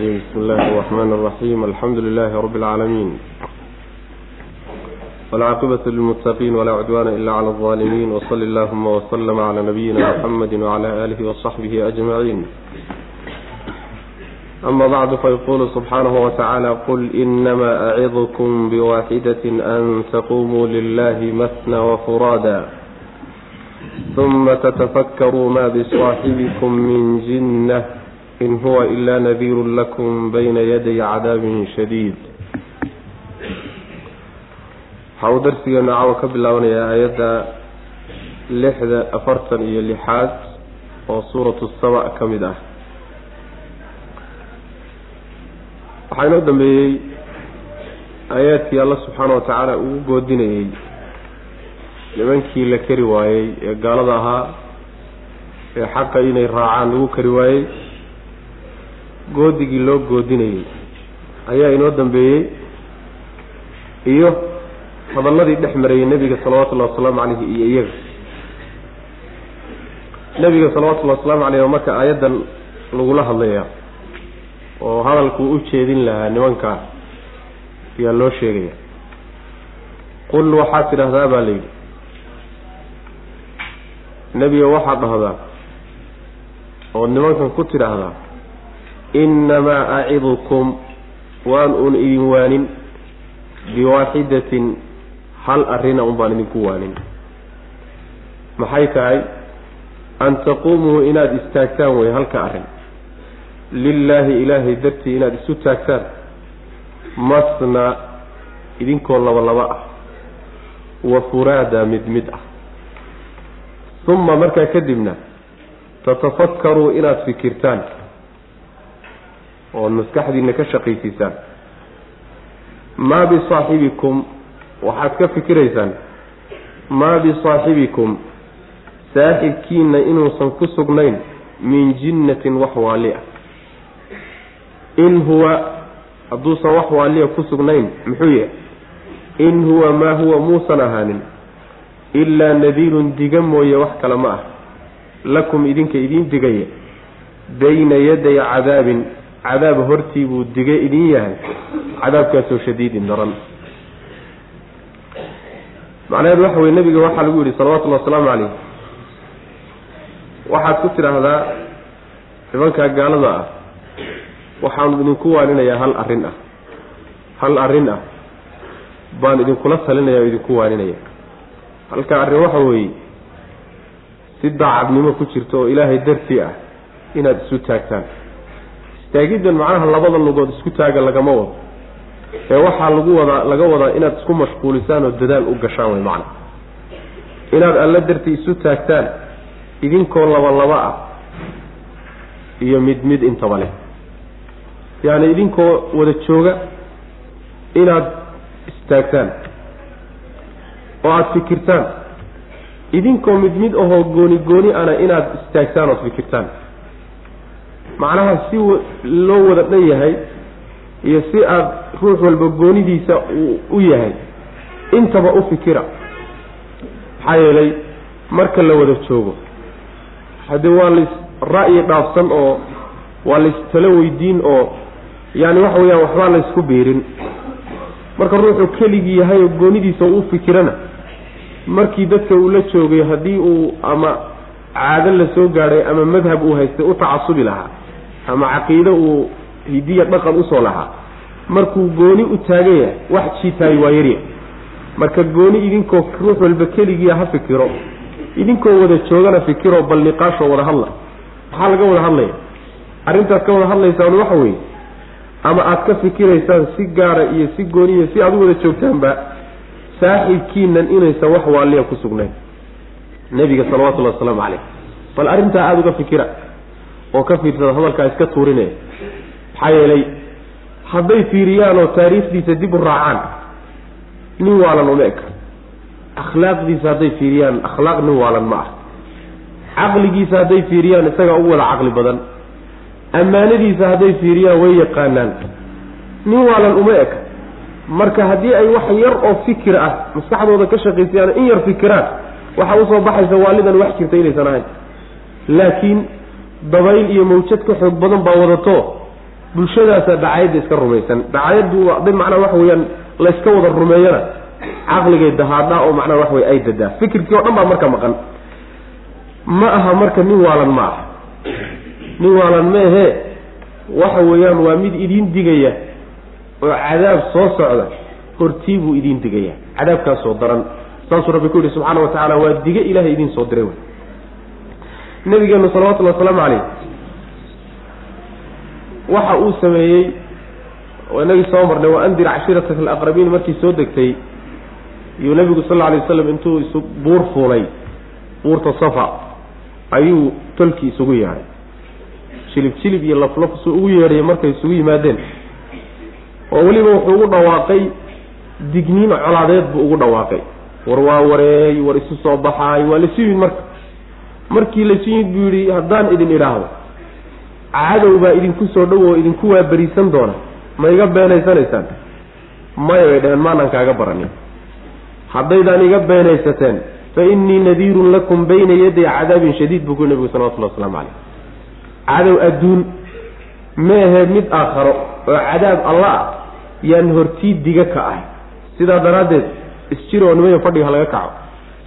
الرجيم بسم الله الرحمن الرحيم الحمد لله رب العالمين والعاقبة للمتقين ولا عدوان إلا على الظالمين وصل اللهم وسلم على نبينا محمد وعلى آله وصحبه أجمعين أما بعد فيقول سبحانه وتعالى قل إنما أعظكم بواحدة أن تقوموا لله مثنى وفرادا ثم تتفكروا ما بصاحبكم من جنة in huwa ilaa nadiiru lakum bayna yaday cadaabin shadiid waxa uu darsigeenu cawa ka bilaabanayaa aayadda lixda afartan iyo lixaad oo suuratu saba ka mid ah. Waxaa inoo dambeeyey aayaadkii alla subxaana wa tacaala ugu goodinayey nimankii la keri waayey ee gaalada ahaa ee xaqa inay raacaan lagu kari waayey goodigii loo goodinayey. Ayaa inoo dambeeyey iyo hadalladii dhex marayay nebiga salawatullahi wasalaamu calayhi iyo iyaga. Nebiga salawatullahi wasalaamu calayh marka aayaddan lagula hadlayaa oo hadalkuu u jeedin lahaa nimankaa ayaa loo sheegaya. Qul waxaad tidhaahdaa baa layidhi. Nebiga waxaad dhahdaa oo nimankan ku tidhaahdaa innamaa acidukum waan uun idin waanin biwaaxidatin hal arrina un baan idinku waanin maxay tahay an taquumuu inaad istaagtaan wey halka arrin lilaahi ilaahay dartii inaad isu taagtaan masna idinkoo laba laba ah wa furaada mid mid ah uma markaa kadibna tatafakkaruu inaad fikirtaan ood maskaxdiina ka shaqaysiisaan maa bisaaxibikum waxaad ka fikiraysaan maa bisaaxibikum saaxibkiina inuusan ku sugnayn min jinnatin wax waali ah in huwa hadduusan wax waaliya ku sugnayn muxuu yahay? In huwa maa huwa muusan ahaanin ilaa nadiirun diga mooye wax kale ma ah. Lakum idinka idiin digaya bayna yaday cadaabin cadaab hortii buu dige idin yahay. Cadaabkaasoo shadiidin daran macnaheedu waxa weye nebiga waxaa lagu yidhi salawatullhi wasalaamu calayh waxaad ku tidhaahdaa nimankaa gaalada ah waxaanu idinku waaninayaa hal arrin ah. Hal arrin ah baan idinkula talinaya oo idinku waaninaya. Halka arrin waxa weeye si daacadnimo ku jirto oo ilaahay dartii ah inaad isu taagtaan istaagiddan macnaha labada lugood isku taaga lagama wado. Ee waxaa lagu wadaa laga wadaa inaad isku mashquulisaan oo dadaal u gashaan wey macna. Inaad alla dartii isu taagtaan idinkoo laba laba ah iyo mid mid intaba leh. Yacni idinkoo wada jooga inaad istaagtaan. Oo aada fikirtaan. Idinkoo mid mid ahoo gooni gooni ana inaad istaagtaan ood fikirtaan macnaha si loo wada dhan yahay iyo si aada ruux walba goonidiisa u yahay. Intaba u fikira. Maxaa yeelay marka la wada joogo haddee waa lais ra'yi dhaafsan oo waa laystala weydiin oo yaani waxa weeyaan waxbaa laysku biirin. Marka ruuxuu keligii yahay oo goonidiisa u fikirana markii dadka uu la joogay haddii uu ama caado la soo gaadhay ama madhab uu haystay u tacasubi lahaa ama caqiido uu hidiya dhaqan u soo lahaa. Markuu gooni u taagan yahay wax jiitaay waa yarya marka gooni idinkoo ruux walba keligiia ha fikiro idinkoo wada joogana fikiro bal niqaashoo wada hadla. Maxaa laga wada hadlaya arrintaad ka wada hadlaysaan waxa weeye ama aad ka fikiraysaan si gaara iyo si gooniya si aad u wada joogtaanba saaxiibkiinan inaysan wax waaliya ku sugnayn. Nebiga salawatullahi wasalaamu caleyh bal arrintaa aada uga fikira oo ka fiirsada hadalkaa iska tuurinaya maxaa yeelay hadday fiiriyaan oo taariikhdiisa dib u raacaan nin waalan uma eka akhlaaqdiisa hadday fiiriyaan akhlaaq nin waalan ma ah. Caqligiisa hadday fiiriyaan isagaa ugu wada caqli badan. Ammaanadiisa hadday fiiriyaan way yaqaanaan. Nin waalan uma eka marka haddii ay wax yar oo fikir ah maskaxdooda ka shaqaysayaan in yar fikiraan waxaa u soo baxaysa waalidan wax jirta inaysan ahayn. Laakiin dabayl iyo mawjad ka xoog badan baa wadato. Bulshadaasa dhacayadda iska rumaysan. Dhacayaddu hadday macnaha waxa weeyaan layska wada rumeeyana. Caqligay dahaadhaa oo macnaha waxa wey ay dadaa. Fikirkii o dhan baa marka maqan. Ma aha marka nin waalan ma aha. Nin waalan meehe waxa weeyaan waa mid idiin digaya oo cadaab soo socda. Hortii buu idiin digaya cadaabkaasoo daran. Saasuu rabbi ku yidhi subxaana wa tacaala waa dige ilahay idiin soo diray. wey nabigeenu salawatullhi wasalaamu calayh waxa uu sameeyey oo inagii soo marnay wa andir cashiirataka alaqrabiin markii soo degtay iyuu nabigu sal lla alay waslam intuu isu buur fuulay buurta safa ayuu tolkii isugu yeedhay jilib jilib iyo laflaf suu ugu yeedhay markay isugu yimaadeen. Oo weliba wuxuu ugu dhawaaqay digniin colaadeed buu ugu dhawaaqay. War waa wareey war isu soo baxaay waa laisu yimid marka markii laisu yimid buu yidhi haddaan idin idhaahdo cadow baa idinku soo dhow oo idinku waaberiisan doona. Ma iga beenaysanaysaan? Maya bay dhaheen maanaan kaaga baranin haddaydaan iga beenaysateen fa innii nadiirun lakum bayna yaday cadaabin shadiid buu ku nabigu salawatullahi waslamu caleyh cadow adduun meehe mid aakharo oo cadaab alla ah yaan hortii diga ka ahay. Sidaa daraaddeed isjiroo nimayo fadhiga halaga kaco.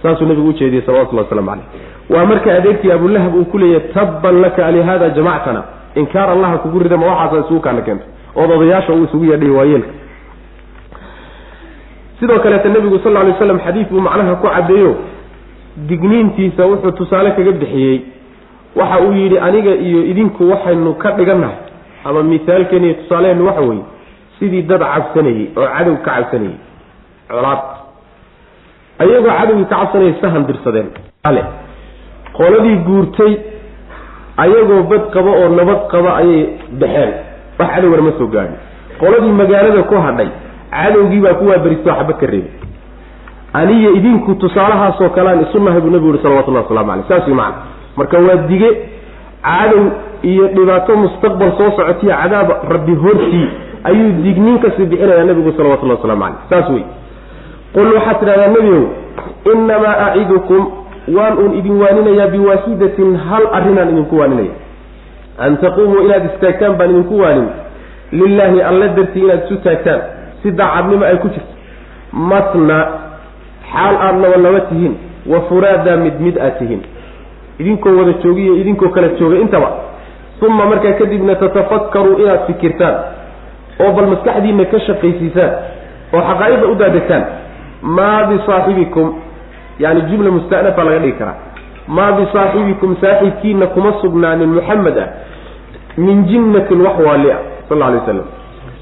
Saasuu nabigu ujeediyey salawatullahi waslamu caleyh waa marka adeegtii abulahab uu ku leeyahy tabban laka alihaada jamactana inkaar allaha kugu rida ma waxaasa isugu kaana keento. Ood odayaasha uu isugu yeedhay waayeelka. Sidoo kaleeta nebigu sal ly slam xadiid buu macnaha ku caddeeyo. Digniintiisa wuxuu tusaale kaga bixiyey. Waxa uu yidhi aniga iyo idinku waxaynu ka dhigannahay. Ama mithaalkeena iyo tusaaleheennu waxa weeye sidii dad cabsanayey oo cadow ka cabsanayey colaad. Ayagoo cadowgii ka cabsanayay sahan dirsadeen. Ale qoladii guurtay ayagoo bad qaba oo nabad qaba ayay baxeen. Wax cadowgana ma soo gaadhin. Qoladii magaalada ku hadhay cadowgii baa ku waaberisto waxba ka reebay. Aniyo idinku tusaalahaasoo kalean isu nahay buu nabigu yihi salawatullahi waslamu aleyh saas wey marka waa dige cadow iyo dhibaato mustaqbal soo socotiyo cadaab rabbi hortii ayuu digniin ka sii bixinayaa nabigu salawatullahi waslamu caleyh saas wey qul waxaad tidhahdaa nebiow inamaa acidukum waan uun idin waaninayaa biwaaxidatin hal arrinaan idinku waaninaya. An taquumuu inaad istaagtaan baan idinku waanin. Lilaahi alla dartii inaad isu taagtaan si daacadnimo ay ku jirto. Matna xaal aada laba laba tihiin wa furaadaa mid mid aad tihiin. Idinkoo wada joogiyo idinkoo kala jooga intaba. Uma markaa kadibna tatafakkaruu inaad fikirtaan oo bal maskaxdiina ka shaqaysiisaan oo xaqaa'ida u daadegtaan maa bisaaxibikum yani jumla musta'nafa laga dhigi karaa. Maa bisaaxibikum saaxiibkiina kuma sugnaanin muxamed ah min jinnatin wax waali ah sal lla alay waslam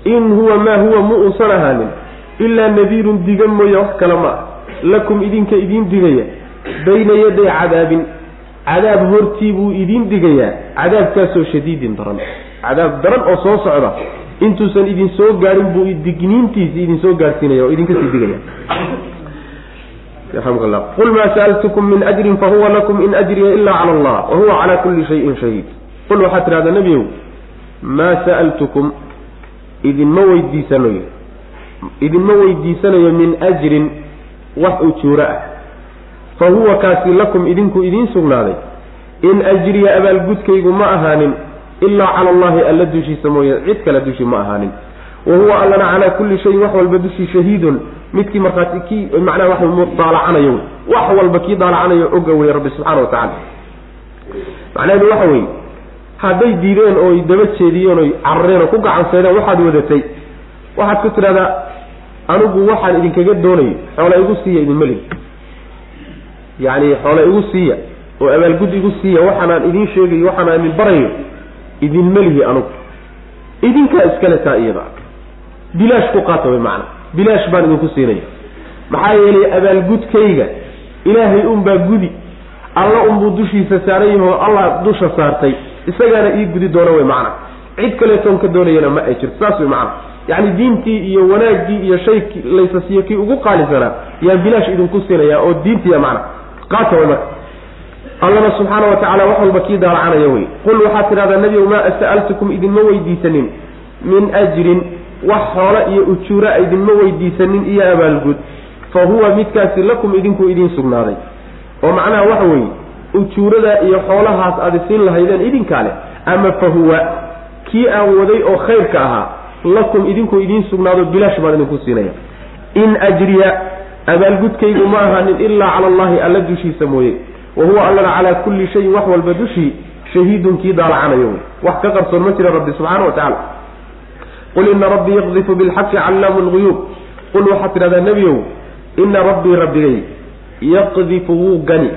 in huwa maa huwa mu uusan ahaanin ilaa nadiirun diga mooye wax kale ma lakum idinka idiin digaya bayna yaday cadaabin. Cadaab hortii buu idiin digayaa cadaabkaasoo shadiidin daran. Cadaab daran oo soo socda intuusan idin soo gaarin buu digniintiisi idin soo gaarsiinaya oo idinka sii aamkla qul maa sa'altukum min ajrin fahuwa lakum in ajriya ila cala allah wahuwa cala kulli shayin shahiid. qul waxaad tidhahdaa nebiow maa sa'altukum idinma weydiisanayo idinma weydiisanayo min ajrin wax ujuuro ah. fa huwa kaasi lakum idinku idiin sugnaaday. in ajriya abaalgudkaygu ma ahaanin ilaa cala allahi alla dushiisa mooye cid kale dushii ma ahaanin wa huwa allana calaa kulli shayin wax walba dushii shahiidun. Midkii markhaati kii macnaha wax daalacanayo wax walba kii daalacanayo oga wey rabbi subxaana wa tacala macnaheedu waxa weeye hadday diideen ooy daba jeediyeen oy carareen oo ku gacanseedeen waxaad wadatay waxaad ku tidhahdaa anigu waxaan idinkaga doonayo xoola igu siiya idinma lihi yacni xoola igu siiya oo abaalgud igu siiya waxaanaan idiin sheegayo waxaanaan idin barayo idinma lihi anugu idinkaa iskale taa iyada bilaash ku qaata way macana bilaash baan idinku siinaya maxaa yeelay abaalgudkayga ilaahay unbaa gudi. Alla unbuu dushiisa saaran yahoo allah dusha saartay. Isagaana ii gudi doona wey macana cid kaleetoon ka doonayana ma ay jirto. Saas wey macana yacni diintii iyo wanaaggii iyo shay laysa siiyo kii ugu qaalisanaa yaan bilaash idinku siinayaa oo diintiya macana qaata way marka. Allana subxaana wa tacala wax walba kii daalacanaya wey. Qul waxaad tidhahdaa nebigow maa sa'altukum idinma weydiisanin. Min ajrin wax xoola iyo ujuura idinma weydiisanin iyo abaalgud fa huwa midkaasi lakum idinku idiin sugnaaday. oo macnaha waxa weeye ujuurada iyo xoolahaas aad isiin lahaydeen idinkaa leh ama fa huwa kii aan waday oo khayrka ahaa lakum idinku idiin sugnaado bilaash baan idinku siinaya. In ajriya abaalgudkaygu ma ahaanin ilaa cala allahi alla dushiisa mooye. Wa huwa allana calaa kulli shayin wax walba dushii shahiidun kii daalacanayo wey wax ka qarsoon ma jira rabbi subxaana wa tacala qul ina rabbii yaqdifu bilxaqi callaamu lguyuub qul waxaad tidhahdaa nebiyow ina rabbii rabbigay yaqdifu wuu gani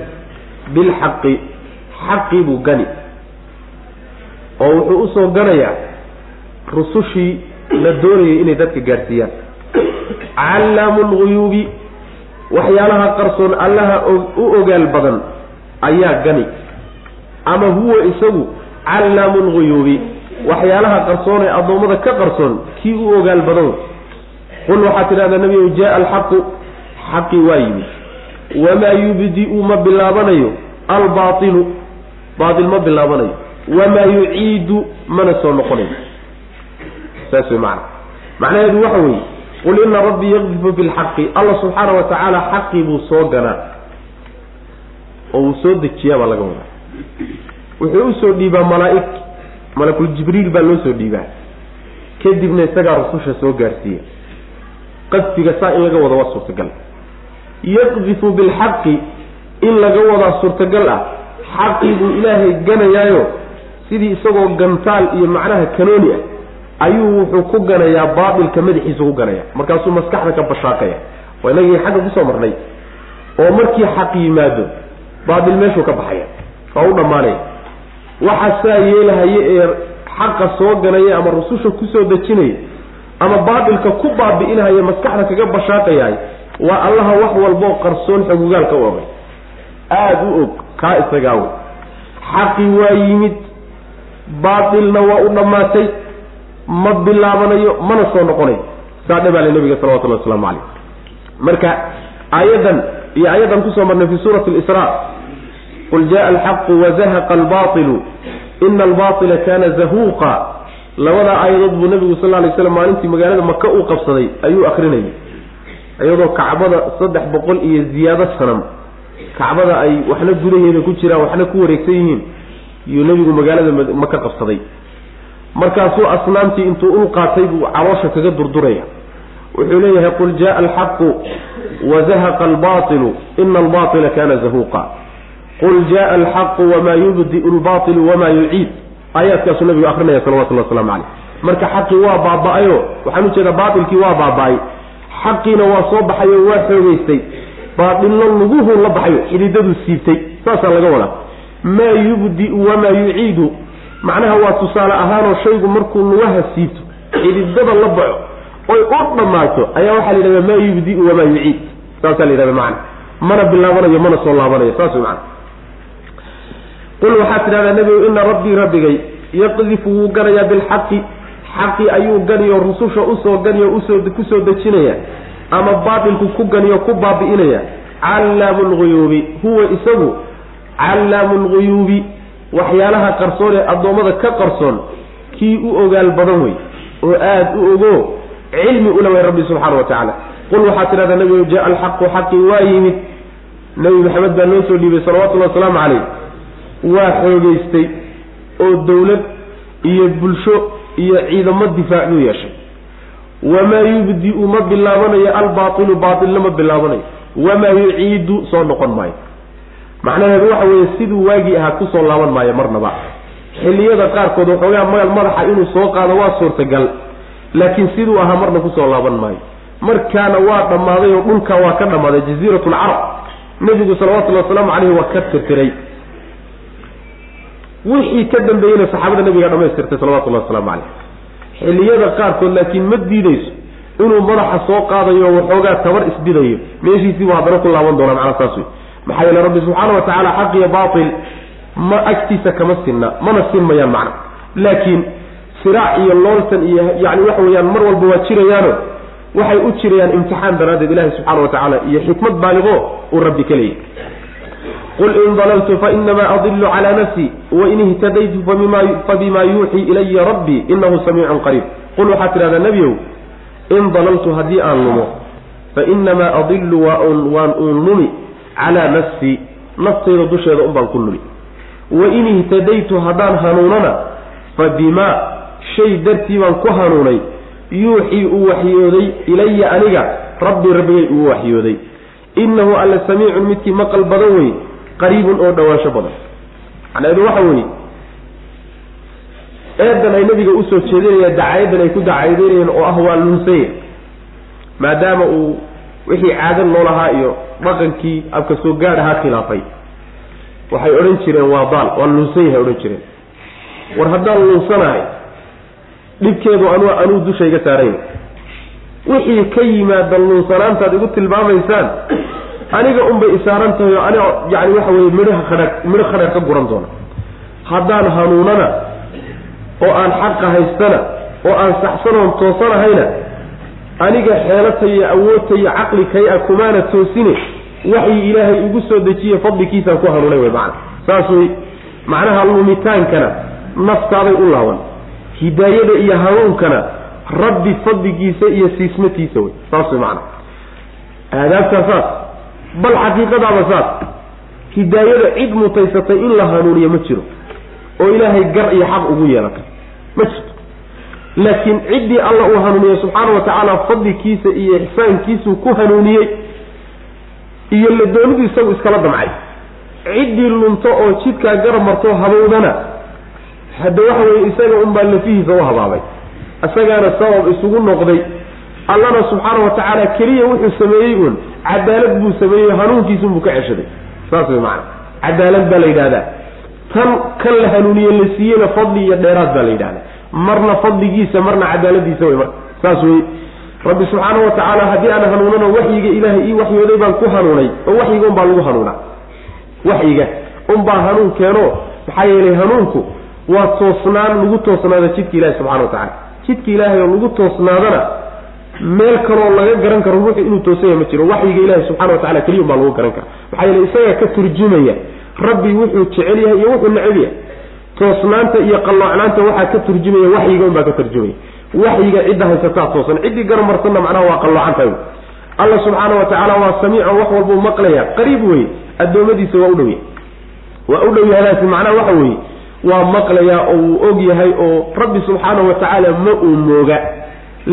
bilxaqi xaqii buu gani oo wuxuu u soo ganayaa rusushii la doonayay inay dadka gaadhsiiyaan callaamu lguyuubi waxyaalaha qarsoon allaha u ogaal badan ayaa gani ama huwa isagu callaamu lguyuubi waxyaalaha qarsoon ee addoommada ka qarsoon kii u ogaal badan. Qul waxaad tidhahdaa nebigow jaa alxaqu xaqii waa yimid. Wamaa yubdi-u ma bilaabanayo albaailu baail ma bilaabanayo. Wamaa yuciidu mana soo noqonayo. Saas wey macana macnaheedu waxa weeye qul ina rabbii yaqdifu bilxaqi alla subxaana wa tacaala xaqii buu soo ganaa. Oo uu soo dejiyaa baa laga wadaa. Wuxuu u soo dhiibaa malaa-ig malakul jibriil baa loo soo dhiibaa. Kadibna isagaa rususha soo gaarhsiiya qadfiga saa in laga wado waa suurtagal. Yaqdifu bilxaqi in laga wadaa suurtagal ah xaqii ilaahay ganayaayo sidii isagoo gantaal iyo macnaha kanooni ah ayuu wuxuu ku ganayaa baatilka madaxiisa ku ganaya. Markaasuu maskaxda ka bashaaqaya. Waa inagii xagga ku soo marnay. Oo markii xaq yimaado baatil meeshuu ka baxaya. Waa u dhammaanaya waxa saa yeelahaye ee xaqa soo ganaya ama rususha ku soo dejinaya ama baatilka ku baabi'inahaya maskaxda kaga bashaaqayahay waa allaha wax walboo qarsoon xogugaalka u ogay aada u og kaa isagaa wey xaqi waa yimid baatilna waa u dhammaatay ma bilaabanayo mana soo noqonayo saa dhabaale nabiga salawatullahi waslamu calayh. Marka aayaddan iyo aayaddan ku soo marnay fi suurati lisraa qul jaءa alxaqu wazahaqa albailu ina albaila kana zahuuqa labadaa aayadood buu nabigu sal lay slam maalintii magaalada maka uu qabsaday ayuu akrinayay. Iyadoo kacbada saddex boqol iyo ziyaado sanam kacbada ay waxna gudaheeda ku jiraan waxna ku wareegsan yihiin yuu nebigu magaalada maka qabsaday. Markaasuu asnaamtii intuu ul qaatay buu caloosha kaga durduraya. Wuxuu leeyahay qul jaءa alxaqu wazahaqa albailu ina albaila kana zahuuqa qul jaءa alxaqu wamaa yubdiu lbailu wamaa yuciid aayaadkaasuu nabigu akrinaya salawatullah waslamu caleyh marka xaqii waa baaba-ayo waxaan u jeedaa baailkii waa baaba-ay. Xaqiina waa soo baxay oo waa xoogeystay baailna luguhu la baxayo xididaduu siibtay. Saasaa laga wadaa. Maa yubdiu wamaa yuciidu. Macnaha waa tusaale ahaanoo shaygu markuu lugaha siibto xididada la baxo oy u dhammaato ayaa waxaa la yidhahdaa maa yubdiu wamaa yuciid. Saasaa la yidhahda macana mana bilaabanayo mana soo laabanayo saas way macana qul waxaad tidhahdaa nebigu ina rabbii rabbigay yaqdifu wuu ganayaa bilxaqi. Xaqi ayuu ganiyo rususha u soo ganiyo u soo ku soo dejinaya ama baatilku ku ganiyo ku baabi'inaya. Callaamu lguyuubi huwa isagu callaamu lguyuubi waxyaalaha qarsoon ee addoommada ka qarsoon kii u ogaal badan wey oo aada u ogo cilmi ula way rabbi subxaana wa tacaala. Qul waxaad tidhahdaa nebigu jaa alxaqu xaqi waa yimid. Nebi maxamed baa noo soo dhiibay salawatullahi wasalaamu caleyh waa xoogeystay oo dowlad iyo bulsho iyo ciidamo difaac buu yeeshay. Wamaa yubdi-u ma bilaabanayo albaailu baailna ma bilaabanayo. Wamaa yuciidu soo noqon maayo. Macnaheedu waxa weeye siduu waagii ahaa ku soo laaban maayo marnaba. Xilliyada qaarkood waxoogaa magal madaxa inuu soo qaado waa suurtagal laakiin siduu ahaa marna ku soo laaban maayo. Markaana waa dhammaaday oo dhulka waa ka dhammaaday jaziirat lcarab nebigu salawatullhi wasalaamu caleyhi waa ka tirtiray wixii ka dambeeyeyna saxaabada nabiga dhamaystirtay salawatullahi wasalaamu caleyh xilliyada qaarkood laakiin ma diideyso inuu madaxa soo qaadayo waxoogaa tabar isbidayo meeshiisiibu haddana ku laaban doonaa macnaa saas wey maxaa yeele rabbi subxaana wa tacaala xaq iyo baatil ma agtiisa kama sinna mana sinmayaan macna. Laakiin siraac iyo looltan iyo yani waxa weeyaan mar walba waa jirayaano waxay u jirayaan imtixaan daraaddeed ilahi subxaana wa tacaala iyo xikmad baaligo uu rabbi ka leeyahy qul in dalaltu fainamaa adilu calaa nafsii wain ihtadaytu fabima yuuxii ilaya rabbii inahu samiicun qariib qul waxaad tidhahdaa nebiow in dalaltu haddii aan lumo fainamaa adilu waan uun lumi calaa nafsii naftayda dusheeda un baan ku lumi wain ihtadaytu haddaan hanuunana fa bimaa shay dartii baan ku hanuunay yuuxii uu waxyooday ilaya aniga rabbii rabbigay uu waxyooday innahu alla samiicun midkii maqal badan wey qariibun oo dhawaansho badan. Macnaheedu waxa weeye eedan ay nabiga u soo jeedinayaan dacaayadan ay ku dacaayadeynayeen oo ah waa lunsaya maadaama uu wixii caado loo lahaa iyo dhaqankii abka soo gaadh ahaa khilaafay. Waxay odhan jireen waa daal lunsan yahay odhan jireen. War haddaan lunsanahay dhibkeedu anu anuu dushayga saarayn. Wixii ka yimaada lunsanaantaad igu tilmaamaysaan aniga unbay isaaran tahay oo aniga yani waxa weye midhaha khadha midho khadheer ka guran doona. Haddaan hanuunana oo aan xaqa haystana oo aan saxsanoon toosanahayna aniga xeelata iyo awoodta iyo caqli kay a kumaana toosine waxii ilaahay ugu soo dejiye fadlikiisaan ku hanuunay wey macana saas wey macnaha lumitaankana naftaaday u laaban. Hidaayada iyo hanuunkana rabbi fadligiisa iyo siismatiisa wey saas wey macana aadaabtaa saas bal xaqiiqadaaba saas hidaayada cid mutaysatay in la hanuuniyo ma jiro oo ilaahay gar iyo xaq ugu yeelatay ma jirto. Laakiin ciddii alla uu hanuuniyey subxaana wa tacaala fadlikiisa iyo ixsaankiisuu ku hanuuniyey iyo la doonidu isagu iskala damcay. Ciddii lunto oo jidkaa garab martoo habowdana hadda waxa weeye isaga unbaa lafihiisa u habaabay. Isagaana sabab isugu noqday. Allana subxaana wa tacaala keliya wuxuu sameeyey uun cadaalad buu sameeyey hanuunkiisunbuu ka ceshaday. Saas way macana cadaalad baa la yidhahdaa tan kan la hanuuniye la siiyeyna fadli iyo dheeraad baa la yidhahdaa marna fadligiisa marna cadaaladiisa wey marka saas wey rabbi subxaana wa tacaala haddii aan hanuunano waxyiga ilaahay ii waxyooday baan ku hanuunay oo waxyiga unbaa lagu hanuunaa. Waxyiga. Unbaa hanuun keeno. Maxaa yeelay hanuunku waa toosnaan lagu toosnaada jidka ilahi subxana wa tacala jidka ilaahay oo lagu toosnaadana meel kaloo laga garan karo ruuxu inuu toosanya ma jiro waxyiga ilahi subxana wa tacala keliya unbaa lagu garan kara maxaa yeele isagaa ka turjumaya rabbi wuxuu jecel yahay iyo wuxuu neceb yahay. Toosnaanta iyo qalloocnaanta waxaa ka turjumaya waxyiga unbaa ka turjumaya. Waxyiga cidda haysataa toosan ciddii garamarsanna macnaha waa qalloocantahay alla subxaana wa tacaala waa samiico wax walbuu maqlaya qariib weye addoommadiisa waa u dhow yahay. Waa u dhow yahadaasi macnaha waxa weeye waa maqlayaa oo wuu og yahay oo rabbi subxaana wa tacaala ma uu mooga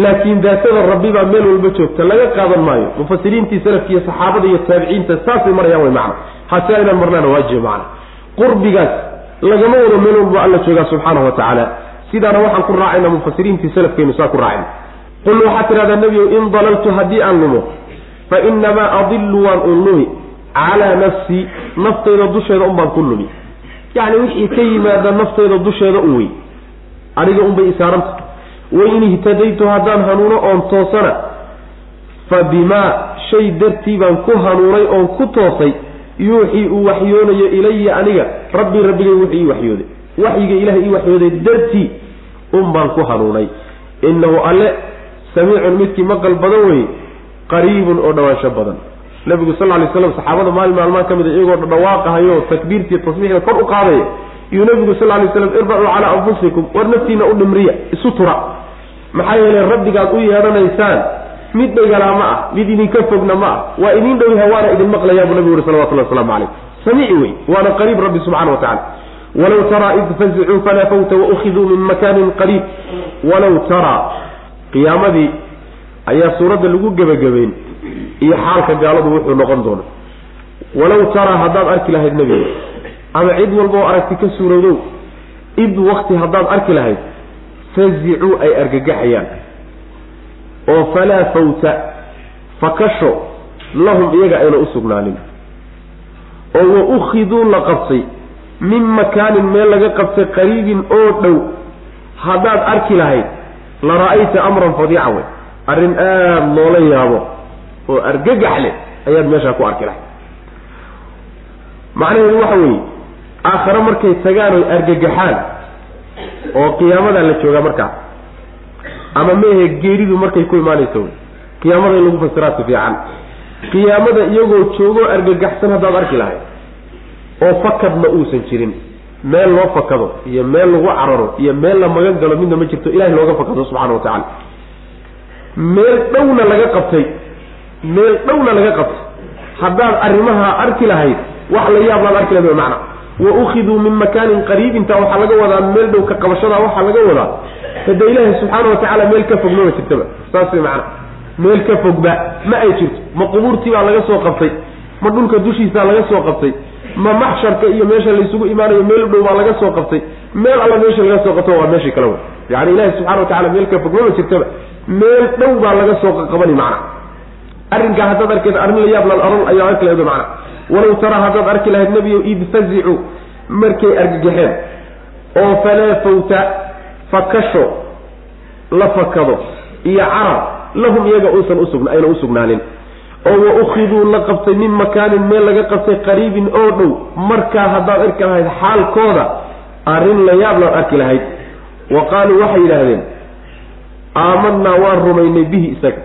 laakiin daatada rabbi baa meel walba joogta laga qaadan maayo. Mufasiriintii salafki iyo saxaabada iyo taabiciinta saasay marayaan way macna. Hase inaan marnaana waajiba macna. Qurbigaas lagama wado meel walba alla joogaa subxaanahu wa tacaala. Sidaana waxaan ku raacayna mufasiriintii salafkeenu saa ku raacayna. Qul waxaad tidhahdaa nebiyow in dalaltu haddii aan lumo fa inamaa adilu waan un lumi calaa nafsii naftayda dusheeda un baan ku lumi yacni wixii ka yimaada naftayda dusheeda un wey aniga unbay isaaranta wain ihtadaytu haddaan hanuuno oon toosana fa bimaa shay dartii baan ku hanuunay oon ku toosay yuuxii uu waxyoonayo ilaya aniga rabbii rabbigay wuxuu ii waxyooday. Waxyiga ilahay ii waxyooday dartii un baan ku hanuunay. Innahu alle samiicun midkii maqal badan weye qariibun oo dhawaansho badan. Nabigu sal lay slam saxaabada maalin maalmaan ka mid a iyagoo dhawaaqahayo takbiirtii tasbiixda kor u qaadaya iyuu nabigu sal lay slam irbacuu calaa anfusikum war naftiina u dhimriya isu tura maxaa yeelay rabbigaad u yeedhanaysaan. Mid dhegalaa ma ah mid idinka fogna ma ah. Waa idin dhowyaha waana idin maqlayaa buu nabigu uri salawatullah waslamu calayh samiici wey waana qariib rabbi subxana wa tacala walow taraa id fazicuu falaa fawta waukhiduu min makanin qariib. Walow taraa qiyaamadii ayaa suuradda lagu gebagabeyn iyo xaalka gaaladu wuxuu noqon doono walow taraa haddaad arki lahayd nebiga ama cid walba oo aragti ka suurowdow id wakti haddaad arki lahayd fazicuu ay argagaxayaan. oo falaa fawta fakasho lahum iyaga ayna u sugnaanin. oo wa ukhiduu la qabtay min makaanin meel laga qabtay qariibin oo dhow. haddaad arki lahayd la ra'ayta amran fadiica wey. arrin aada loola yaabo oo argagax leh ayaad meeshaa ku arki lahayd. macnaheedu waxa weeye aakhare markay tagaan oy argagaxaan oo qiyaamadaa la joogaa markaa ama meehe geeridu markay ku imaanayso. Qiyaamada in lagu fasiraa si fiican. Qiyaamada iyagoo joogoo argagaxsan haddaad arki lahayd. Oo fakadna uusan jirin. Meel loo fakado iyo meel lagu cararo iyo meel la magan galo midna ma jirto. Ilahay looga fakado subxana wa tacaala. Meel dhowna laga qabtay. Meel dhowna laga qabtay. Haddaad arrimaha arki lahayd wax la yaab laad arki lahayd macna wa ukhiduu min makaanin qariib. Intaa waxaa laga wadaa meel dhow ka qabashadaa waxaa laga wadaa hade ilaahay subxaana watacaala meel ka fog mama jirtaba. Saas way macana meel ka fogba ma ay jirto. Ma qubuurtii baa laga soo qabtay. Ma dhulka dushiisaa laga soo qabtay. Ma maxsharka iyo meesha laysugu imaanayo meel dhow baa laga soo qabtay. Meel alla meesha laga soo qabto waa meeshii kale wey. Yani ilahi subxana wa tacala meel ka fog mama jirtaba. Meel dhow baa laga soo qabani macna arrinkaa haddaad arkeed arrin la yaab lan oran ayaa arki lahayd macna walow taraa haddaad arki lahayd nebiyo id fazicu markay argagaxeen. Oo falaa fawta fakasho la fakado. Iyo carab lahum iyaga uusan usugn ayna usugnaanin oo wa ukhiduu la qabtay min makaanin meel laga qabtay qariibin oo dhow. Markaa haddaad arki lahayd xaalkooda arrin la yaab laad arki lahayd. Wa qaaluu waxay yidhaahdeen aamanaa waan rumaynay bihi isaga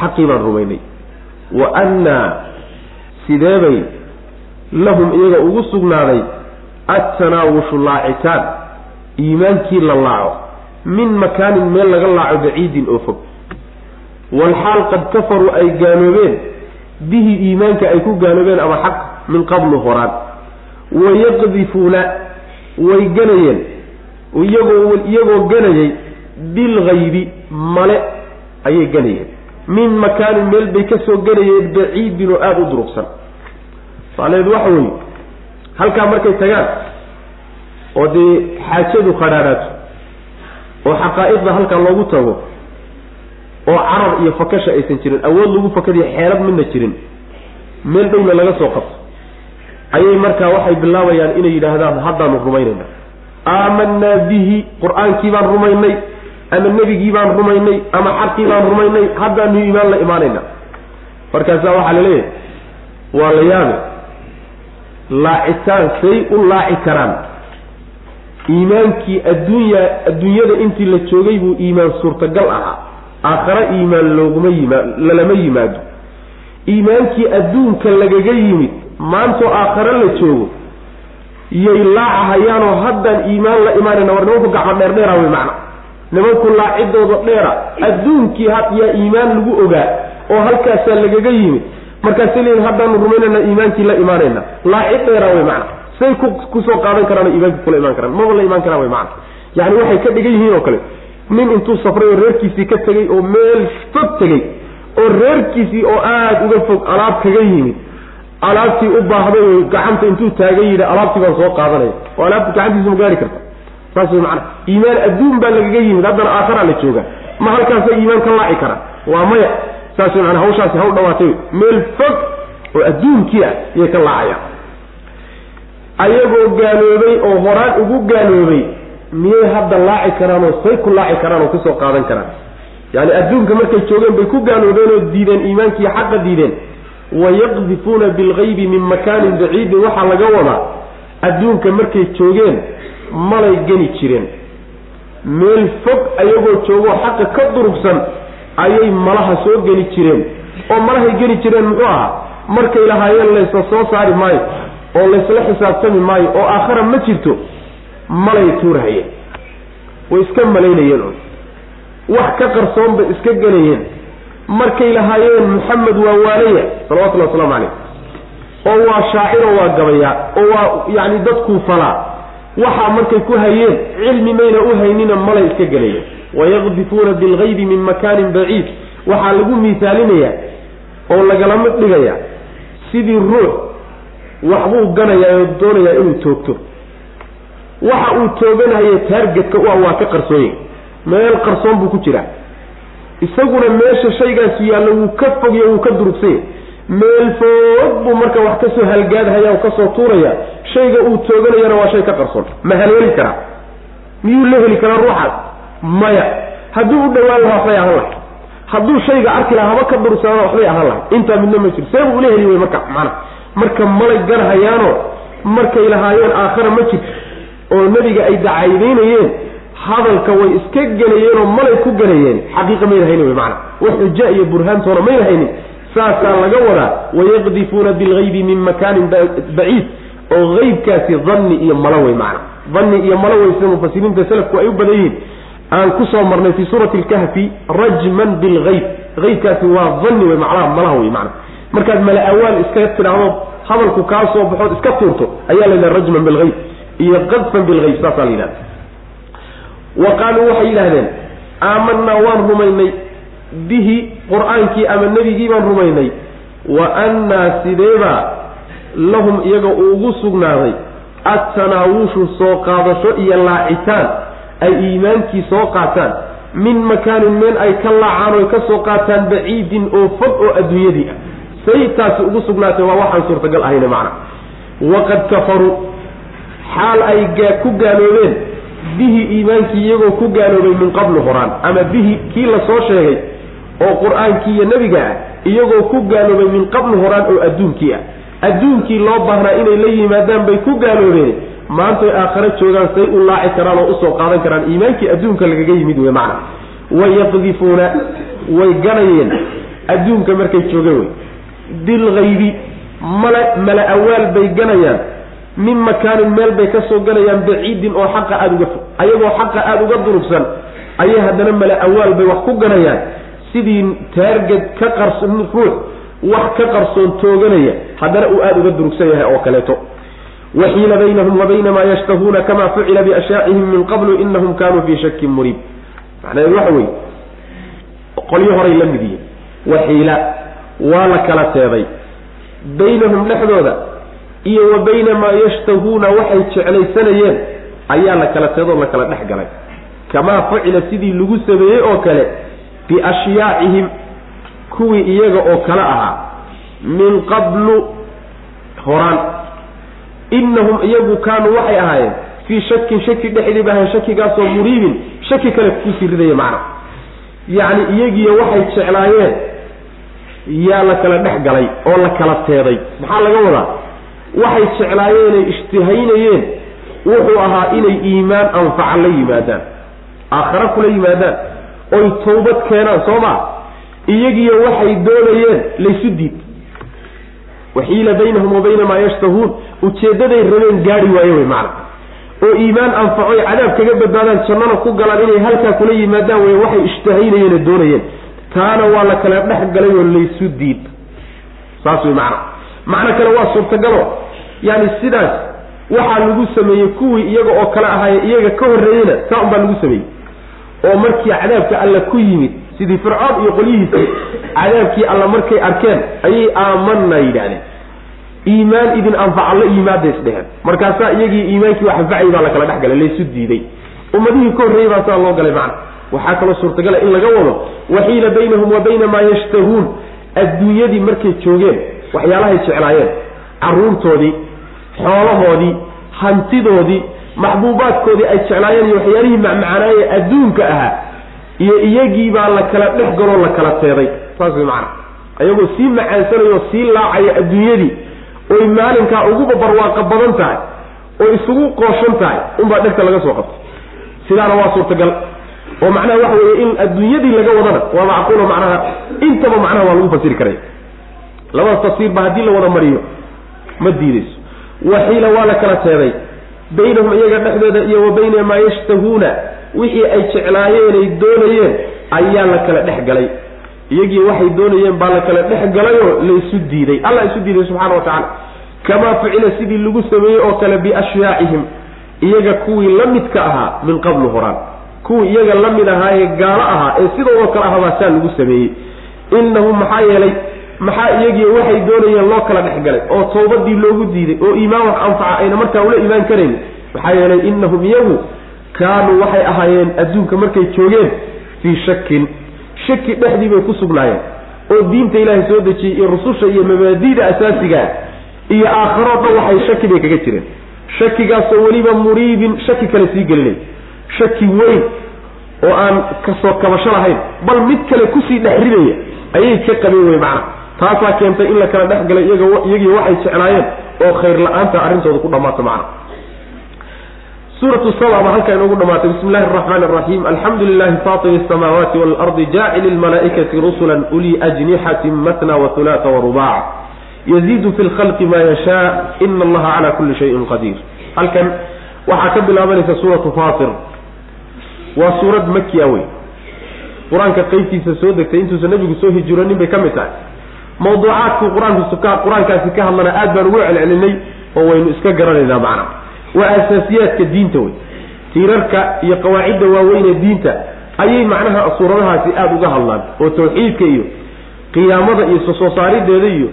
xaqii baan rumaynay. Wa annaa sideebay lahum iyaga ugu sugnaaday attanaawushu laacitaan iimaankii la laaco min makaanin meel laga laaco baciidin oo fog. Walxaal qad kafaruu ay gaaloobeen bihi iimaanka ay ku gaaloobeen ama xaq min qablu horaan. Wayaqdifuuna way ganayeen iyagoo iyagoo ganayay bilgaybi male ayay ganayeen min makaanin meel bay ka soo ganayeen baciidin oo aada u durugsan. Saaleed waxa weeye halkaa markay tagaan oo dee xaajadu khadhaadhaato oo xaqaa'iqda halkaa loogu tago oo carar iyo fakasha aysan jirin awood lagu fakadiyo xeelad midna jirin meel dhowna laga soo qabto. Ayay markaa waxay bilaabayaan inay yidhaahdaan haddaanu rumaynayna aamanaa bihi qur'aankii baan rumaynay ama nebigii baan rumaynay ama xaqii baan rumaynay haddaanu iimaan la imaanayna. Markaasaa waxaa la leeyahay waa la yaabe laacitaan say u laaci karaan. Iimaankii adduunya adduunyada intii la joogay buu iimaan suurtagal ahaa. Aakhare iimaan looguma yimaa lalama yimaado. Iimaankii adduunka lagaga yimid maantoo aakhare la joogo yay laacahayaanoo haddaan iimaan la imaanayna war nimanku gacmo dheerdheera wey macna nimanku laacidooda dheera adduunkii yaa iimaan lagu ogaa oo halkaasaa lagaga yimid. Markaasay leeyihiin haddaanu rumaynayna iimaankii la imaanayna. Laacid dheera wey macna. Say ku ku soo qaadan karaan iimaanka kula imaan karaan. Maba la imaan karaan wey macna. Yani waxay ka dhigan yihiin oo kale nin intuu safray oo reerkiisii ka tegey oo meel fog tegey oo reerkiisii oo aada uga fog alaab kaga yimid. Alaabtii u baahday gacanta intuu taagan yidhi alaabtii baan soo qaadanaya. Oo alaabti gacantiisa ma gaari karta saas wey macana iimaan adduun baa lagaga yimid haddana aakharaa la jooga ma halkaasa iimaan ka laaci kara waa maya. Saas wey maana hawshaasi haw dhawaatay. Meel fog oo adduunkii ah iyay ka laacayaan. Ayagoo gaaloobay oo horaan ugu gaaloobay miyay hadda laaci karaan oo say ku laaci karaan oo ku soo qaadan karaan? Yani adduunka markay joogeen bay ku gaaloobeen oo diideen iimaankii xaqa diideen. Wayaqdifuuna bilgaybi min makaanin baciidin waxaa laga wadaa adduunka markay joogeen malay geni jireen. Meel fog ayagoo joogoo xaqa ka durugsan ayay malaha soo geni jireen. Oo malahay geni jireen muxuu ahaa? Markay lahaayeen laysa soo saari maayo oo laysla xisaabtami maayo oo aakhara ma jirto malay tuurahayeen. Way iska malaynayeen un wax ka qarsoon bay iska gelayeen. Markay lahaayeen maxamed waa waalaya salawatullahi waslamu calayh oo waa shaaciro waa gabayaa oo waa yacni dadkuu falaa waxaa markay ku hayeen cilmi mayna u haynina malay iska gelayeen wayaqdifuuna bilgaybi min makaanin baciid. Waxaa lagu miisaalinayaa oo lagalama dhigayaa sidii ruux waxbuu ganayaa oo doonayaa inuu toogto. Waxa uu tooganaya taargetka u ah waa ka qarsoonya meel qarsoon buu ku jiraa isaguna meesha shaygaas yaallo wuu ka fogya wuu ka durugsanya meel foog buu marka wax ka soo halgaadhaya oo ka soo tuuraya. Shayga uu tooganayana waa shay ka qarsoon. Ma haleeli karaa miyuu la heli karaa ruuxaas maya. Hadduu u dhawaan lahaa waxbay ahaan lahay hadduu shayga arki lahaa haba ka durugsanaana waxbay ahaan lahay intaa midna ma jiro see buu ula heli wey marka macana marka malay garhayaano markay lahaayeen aakhara ma jirto oo nebiga ay dacaydaynayeen hadalka way iska gelayeen oo malay ku gelayeen. Xaqiiqa mayna haynin wey macana wax xuja iyo burhaantoona mayna haynin saasaa laga wadaa wayaqdifuuna bilgaybi min makaanin baciid oo qeybkaasi danni iyo malo wey macana danni iyo malo wey sida mufasiriinta selafku ay u badan yihiin. Aan ku soo marnay fi suurati lkahfi rajman bilgayb qeybkaasi waa danni wey macnaha malaha wey macana markaad mala awaal iska tidhaahdo hadalku kaa soo baxood iska tuurto ayaa la yidhaha rajman bilgayb iyo qadfan bilgayb saasaa la yidhahda wa qaaluu waxay yidhaahdeen aamanaa waan rumaynay bihi qur'aankii ama nebigii baan rumaynay. Wa annaa sideebaa lahum iyaga uu ugu sugnaaday attanaawushu soo qaadasho iyo laacitaan ay iimaankii soo qaataan. Min makaanin meel ay ka laacaan oy ka soo qaataan baciidin oo fog oo adduunyadii ah. Say ugu sugnaatay waa waxaan suurtagal ahayne macna. Waqad kafaruu xaal ay ku gaaloobeen. Bihi iimaankii iyagoo ku gaaloobay min qablu horaan ama bihi kii la soo sheegay oo qur'aankii iyo nebiga ah iyagoo ku gaaloobay min qablu horaan oo adduunkii ah. Adduunkii loo baahnaa inay la yimaadaan bay ku gaaloobeen. Maantay aakhare joogaan say u laaci karaan oo u soo qaadan karaan. Iimaankii adduunka lagaga yimid wey macna. Wayaqdifuuna way ganayeen adduunka markay joogeen wey bilgaybi mala mala awaal bay ganayaan. Min makaanin meel bay ka soo baciidin oo xaqa aada uga ayagoo xaqa aada uga durugsan. Ayay haddana mala awaal bay wax ku ganayaan sidii taarged ka qarson ruux wax ka qarsoon tooganaya haddana uu aada uga durugsan yahay oo kaleeto. Waxiila baynahum wa bayna maa yashtahuuna kama fucila biashyaacihim min qablu inahum kanuu fii shakin muriib macnaheedu waxa weye qolyo horay la mid yihiin waxiila waa la kala teeday baynahum dhexdooda iyo wa bayna maa yashtahuuna waxay jeclaysanayeen ayaa la kala teedoo la kala dhex galay. Kamaa fucila sidii lagu sameeyey oo kale biashyaacihim kuwii iyaga oo kale ahaa min qablu horaan. Inahum iyagu kaanuu waxay ahaayeen fii shakin shaki dhexdii ba ahayn shakigaasoo muriibin shaki kale ku sii ridaya macna. Yacni iyagiiyo waxay jeclaayeen yaa la kala dhex galay oo la kala teeday. Maxaa laga wadaa? Waxay jeclaayeenay ishtihaynayeen wuxuu ahaa inay iimaan anfaca la yimaadaan. Aakhare kula yimaadaan oy tawbad keenaan soo maa iyagiiyo waxay doonayeen laysu diid. Waxiila baynahum wa bayna maa yashtahuun. Ujeeddaday rabeen gaari waaye wey macna. Oo iimaan anfacoy cadaab kaga badbaadaan jannana ku galaan inay halkaa kula yimaadaan wey waxay ishtahaynayeen doonayeen. Taana waa la kala dhex galay oo laysu diid. Saas wey macna. Macno kale waa suurtagalo. Yaani sidaas waxaa lagu sameeyey kuwii iyaga oo kale ahaaye iyaga ka horreeyeyna saa un baa lagu sameeyey oo markii cadaabka alla ku yimid sidii fircoon iyo qolyihiisii cadaabkii alla markay arkeen ayay aamanna yidhaahdeen. Iimaan idin anfaca la yimaada isdheheen markaasaa iyagii iimaankii wax anfacayy baa la kala dhex galay laysu diiday. Ummadihii ka horreeyey baa saa loo galay macna. Waxaa kaloo suurtagala in laga wado waxiila baynahum wa bayna maa yashtahuun adduunyadii markay joogeen waxyaalahay jeclaayeen. Carruurtoodii xoolahoodii hantidoodii maxbuubaadkoodii ay jeclaayeen iyo waxyaalihii macmacaanaaye adduunka ahaa iyo iyagii baa la kala dhex galoo la kala teeday saas way macana ayagoo sii macaansanayo sii laacaya adduunyadii oy maalinkaa uguba barwaaqa badan tahay oo isugu qooshan tahay unbaa dhegta laga soo qabtay. Sidaana waa suurtagal. Oo macnaha waxa weeye in adduunyadii laga wadana waa macquulo macnaha intaba macnaha waa lagu fasiri karaya labada tafsiirba haddii la wada mariyo ma diideyso waxiila waa la kala teeday baynahum iyaga dhexdooda iyo wa bayna maa yashtahuuna wixii ay jeclaayeenay doonayeen ayaa la kala dhex galay. Iyagii waxay doonayeen baa la kala dhex galayoo laysu diiday. Alla isu diiday subxaana wa tacaala. Kamaa ficila sidii lagu sameeyey oo kale biashyaacihim iyaga kuwii la midka ahaa min qablu horaan. Kuwii iyaga la mid ahaa ee gaalo ahaa ee sidoodoo kale ahabaa saa lagu sameeyey. Innahum maxaa yeelay maxaa iyagii waxay doonayeen loo kala dhex galay oo tawbadii loogu diiday oo iimaan wax anfaca ayna markaa ula imaan karayn? Maxaa yeelay innahum iyagu kaanuu waxay ahaayeen adduunka markay joogeen fii shakin shaki dhexdii bay ku sugnaayeen oo diinta ilaahay soo dejiyey iyo rususha iyo mabaadiida asaasigaa iyo aakhiroo dhan waxay shaki bay kaga jireen. Shakigaasoo weliba muriibin shaki kale sii gelinay shaki weyn oo aan ka soo kabasho lahayn bal mid kale ku sii dhex ridaya ayay ka qabeen wey macna taasaa keentay in la kala dhex galay iyagii waxay jeclaayeen oo khayr la'aanta arrintooda ku dhamaato macna. Suuratu saba baa halkaa inoogu dhamaatay bismi illahi araxmaan araxiim alxamdu lilahi faatiri asamaawaati waalardi jaacili lmalaa'ikati rusula ulii ajnixatin matna wahulaata warubaca yaziidu fi lkhalqi ma yashaa. Ina allaha cala kuli shayin qadiir. Halkan waxaa ka bilaabanaysa suuratu faatir waa suurad makiya wey qur'aanka qeybtiisa soo degtay intuusan nabigu soo hijroonin bay ka mid tahay mawduucaadkii qur'aanku qur'aankaasi ka hadlana aad baan ugu celcelinay oo waynu iska garanaynaa macna. Waa asaasiyaadka diinta wey. Tiirarka iyo qawaacidda waaweyn ee diinta ayay macnaha suuradahaasi aada uga hadlaan oo tawxiidka iyo qiyaamada iyo soo saarideeda iyo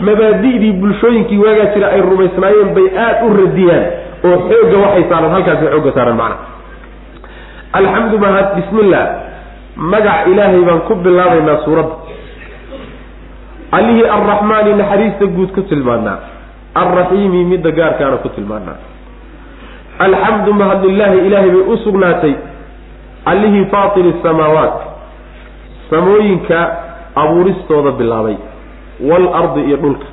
mabaadi'dii bulshooyinkii waagaa jira ay rumaysnaayeen bay aada u radiyaan oo xoogga waxay saaraan halkaasi xoogga saaran macnaha alxamdu mahad bismillah. Magac ilaahay baan ku bilaabaynaa suuradda allihii arraxmaani naxariista guud ku tilmaanaa alraxiimi midda gaarkaana ku tilmaanaa alxamdu mahad lilaahi ilaahay bay u sugnaatay. Allihii faatili samaawaat. Samooyinka abuuristooda bilaabay. Waalardi iyo dhulka.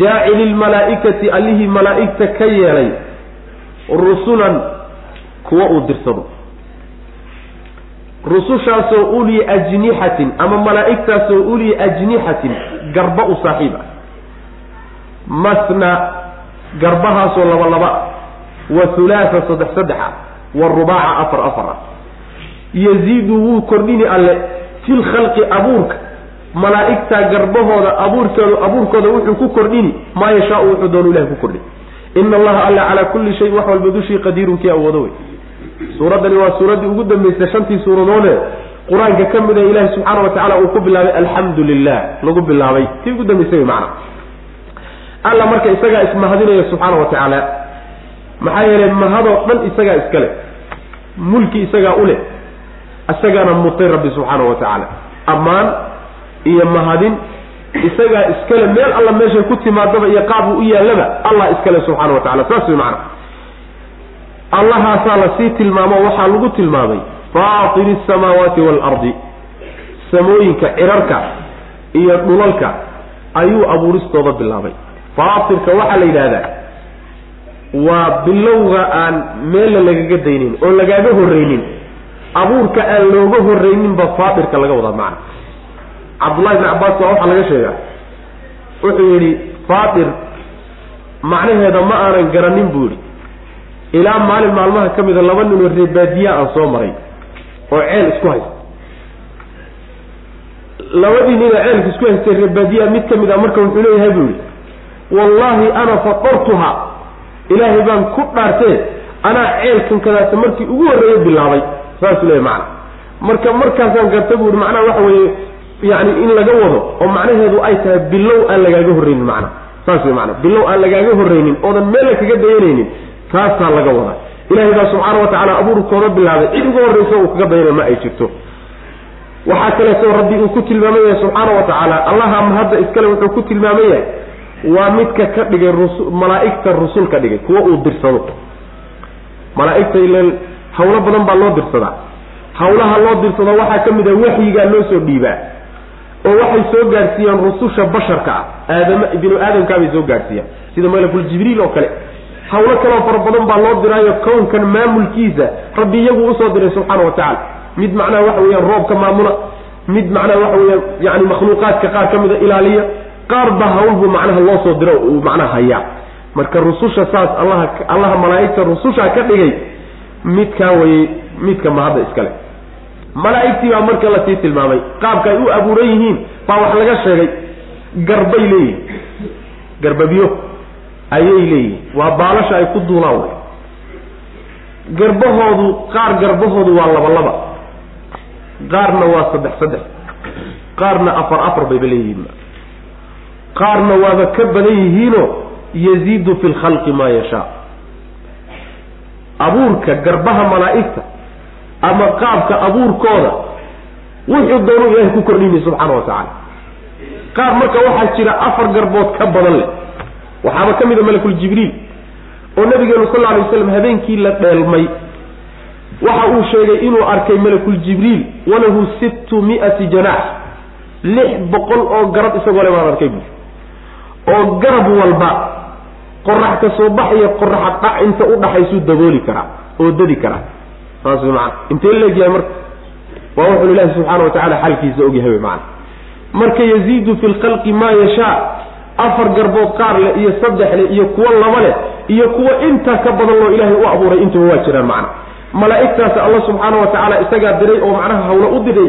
Jaacili lmalaa'ikati allihii malaa'igta ka yeelay. Rusulan kuwa uu dirsado rusushaasoo uli ajnixatin ama malaa'igtaasoo uli ajnixatin garba u saaxiib ah. Masna garbahaasoo laba laba wa hulaasa saddex saddex ah wa rubaaca afar afar ah yaziidu wuu kordhini alle fi lkhalqi abuurka. Malaa'igtaa garbahooda abuurkooda abuurkooda wuxuu ku kordhini maa yashaau wuxuu doonu ilahi ku kordhin. Ina allaha alla calaa kulli shayin wax walba dushii qadiirun kii awoodo wey suuraddani waa suuraddii ugu dambeysay shantii suuradoode qur'aanka ka mid a ilaahi subxaana wa tacala uu ku bilaabay alxamdu lilah lagu bilaabay. Tii ugu dambeysay wey macana alla marka isagaa ismahadinaya subxaana wa tacaala maxaa yeelay mahadoo dhan isagaa iskale mulki isagaa u leh. Isagaana mutay rabbi subxaana wa tacaala ammaan iyo mahadin isagaa iskale meel alla meeshay ku timaadaba iyo qaab uu u yaallaba allah iskale subxaana wa tacala saas wey macana allahaasaa la sii tilmaamo waxaa lagu tilmaamay faatiri asamaawaati waalardi samooyinka cirarka iyo dhulalka ayuu abuuristooda bilaabay. Faatirka waxaa la yidhaahdaa waa bilowga aan meella lagaga daynin oo lagaaga horreynin abuurka aan looga horreyninba faatirka laga wadaa macna. Cabdullahi ibni cabbaas baa waxaa laga sheegaa. Wuxuu yidhi faatir macnaheeda ma aanan garanin buu yidhi ilaa maalin maalmaha ka mida laba ninoo reebaadiya aan soo maray oo ceel isku haysta labadii nina ceelka isku haystay reebaadiya mid ka mid a marka wuxuu leeyahay buu yihi wallaahi ana fatartuha ilaahay baan ku dhaartee anaa ceelkan kadaata markii ugu horreeyey bilaabay. Saasuu leeyahy macana marka markaasaan garta buu yihi macnaha waxa weeye yani in laga wado oo macnaheedu ay tahay bilow aan lagaaga horreynin macna. Saas wey maana bilow aan lagaaga horreynin oodan meella kaga dayanaynin taasaa laga wadaa. Ilahay baa subxaana watacaala abuurkooda bilaabay. Cid uga horreysa uu kaga dayanay ma ay jirto. Waxaa kaleeto rabbi uu ku tilmaaman yahay subxaana wa tacaala allaha mahadda iskale wuxuu ku tilmaaman yahay waa midka ka dhigay rusu malaa'igta rusul ka dhigay kuwa uu dirsado. Malaa'igta ilan hawlo badan baa loo dirsadaa. Hawlaha loo dirsado waxaa ka mid a waxyigaa loo soo dhiibaa oo waxay soo gaadhsiiyaan rususha basharka ah. Aadama binu aadamkaabay soo gaadhsiiyaan sida malakul jibriil oo kale hawlo kaloo fara badan baa loo diraayo kownkan maamulkiisa. Rabbi iyagu u soo diray subxaana wa tacala mid macnaha waxa weeyaan roobka maamula mid macnaha waxa weeyaan yani makhluuqaadka qaar ka mida ilaaliya qaar ba hawlbuu macnaha loo soo diro uu macnaha hayaa. Marka rususha saas allaha allaha malaa'igta rususha ka dhigay midkaa wayey midka mahadda iskale malaa'igtii baa marka la sii tilmaamay. Qaabka ay u abuuran yihiin baa wax laga sheegay. Garbay leeyihiin garbabiyo ayay leeyihiin waa baalasha ay ku duulaan way. Garbahoodu qaar garbahoodu waa laba laba. Qaarna waa saddex saddex. Qaarna afar afar bayba leeyihiin. Qaarna waaba ka badan yihiinoo yaziidu fi lkhalqi maa yashaa. Abuurka garbaha malaa'igta ama qaabka abuurkooda wuxuu doonuu ilahay ku kordhiyay subxaana wa tacaala qaar marka waxaa jira afar garbood ka badan leh waxaaba ka mid a malakuljibriil oo nabigeenu sal alay waslam habeenkii la dheelmay. Waxa uu sheegay inuu arkay malakuljibriil walahu sittu mi'ati janaax. Lix boqol oo garab isagoo le baan arkay buui oo garab walba qorax ka soo baxaya qoraxa dhac inta u dhaxaysuu dabooli karaa oo dadi karaa saas wy maana intee leegyahay marka? Waa wuxuu ilaahi subxaana wa tacala xalkiisa ogyahay wy maana marka yaziidu fi lkhalqi maa yashaa afar garbood qaar leh iyo saddex leh iyo kuwo laba leh iyo kuwo intaa ka badan loo ilaahay u abuuray intuba waa jiraan macna. Malaa'igtaasi alla subxaana wa tacaala isagaa diray oo macnaha hawlo u diray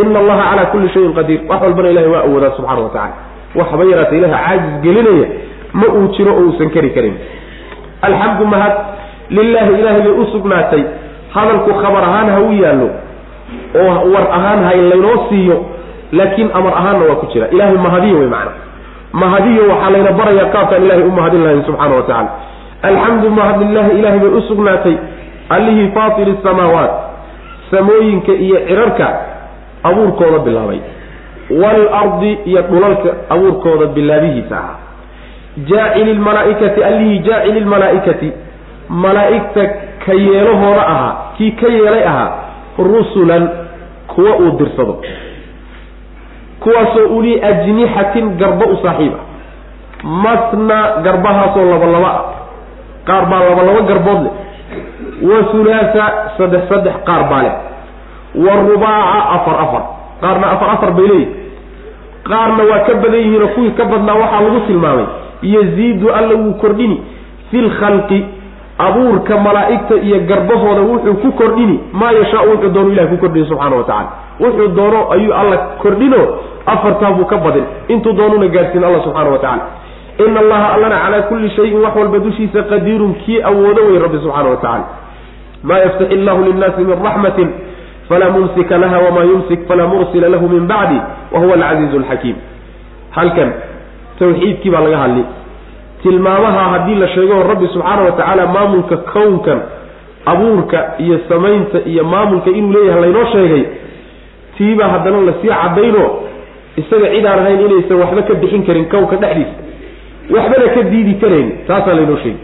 ina allaha calaa kulli shayin qadiir. Wax walbana ilahay waa awoodaa subxana wa tacala waxba yaraata ilaha caajis gelinaya ma uu jiro oo uusan kari karin. Alxamdu mahad lilaahi ilaahay bay u sugnaatay. Hadalku khabar ahaan ha u yaallo oo war ahaan ha laynoo siiyo laakiin amar ahaanna waa ku jira. Ilahay mahadiyo wey macana mahadiyo waxaa layna barayaa qaabkaan ilahay u mahadin lahayn subxaana wa tacala alxamdu mahad lilahi ilahay bay u sugnaatay. Allihii faatili samaawaat. Samooyinka iyo cirarka abuurkooda bilaabay. Waalardi iyo dhulalka abuurkooda bilaabihiisa ahaa. Jaacili lmalaaikati allihii jaacili lmalaaikati malaa'igta ka yeelahooda ahaa kii ka yeelay ahaa rusulan kuwa uu dirsado kuwaasoo uli ajnixatin garbo u saaxiiba masna garbahaasoo laba laba ah. Qaar baa laba laba garbood leh. Wa hulaasa saddex saddex qaar baa leh. Wa rubaaca afar afar. Qaarna afar afar bay leeyihiin qaarna waa ka badan yihiinoo kuwii ka badnaa waxaa lagu tilmaamay. Yaziidu alla wuu kordhini. Fi lkhalqi abuurka malaa'igta iyo garbahooda wuxuu ku kordhini maa yashaa wuxuu doono ilahi ku kordhini subxaana wa tacala wuxuu doono ayuu alla kordhino afartaa buu ka badin. Intuu doonuna gaadhsiin alla subxaana wa tacala ina allaha allana calaa kulli shayin wax walba dushiisa qadiirun kii awoodo wey rabbi subxaana wa tacala maa yaftaxi illahu linnaasi min raxmatin falaa mumsika laha wamaa yumsik falaa mursila lahu min bacdi wa huwa alcasiizu alxakiim halkan tawxiidkii baa laga hadli tilmaamaha haddii la sheego rabbi subxaana wa tacaala maamulka kownkan abuurka iyo samaynta iyo maamulka inuu leeyahay laynoo sheegay tiibaa haddana la sii cadayno isaga cid aan ahayn inaysan waxba ka bixin karin kownka dhexdiisa waxbana ka diidi karayn taasaa laynoo sheegay.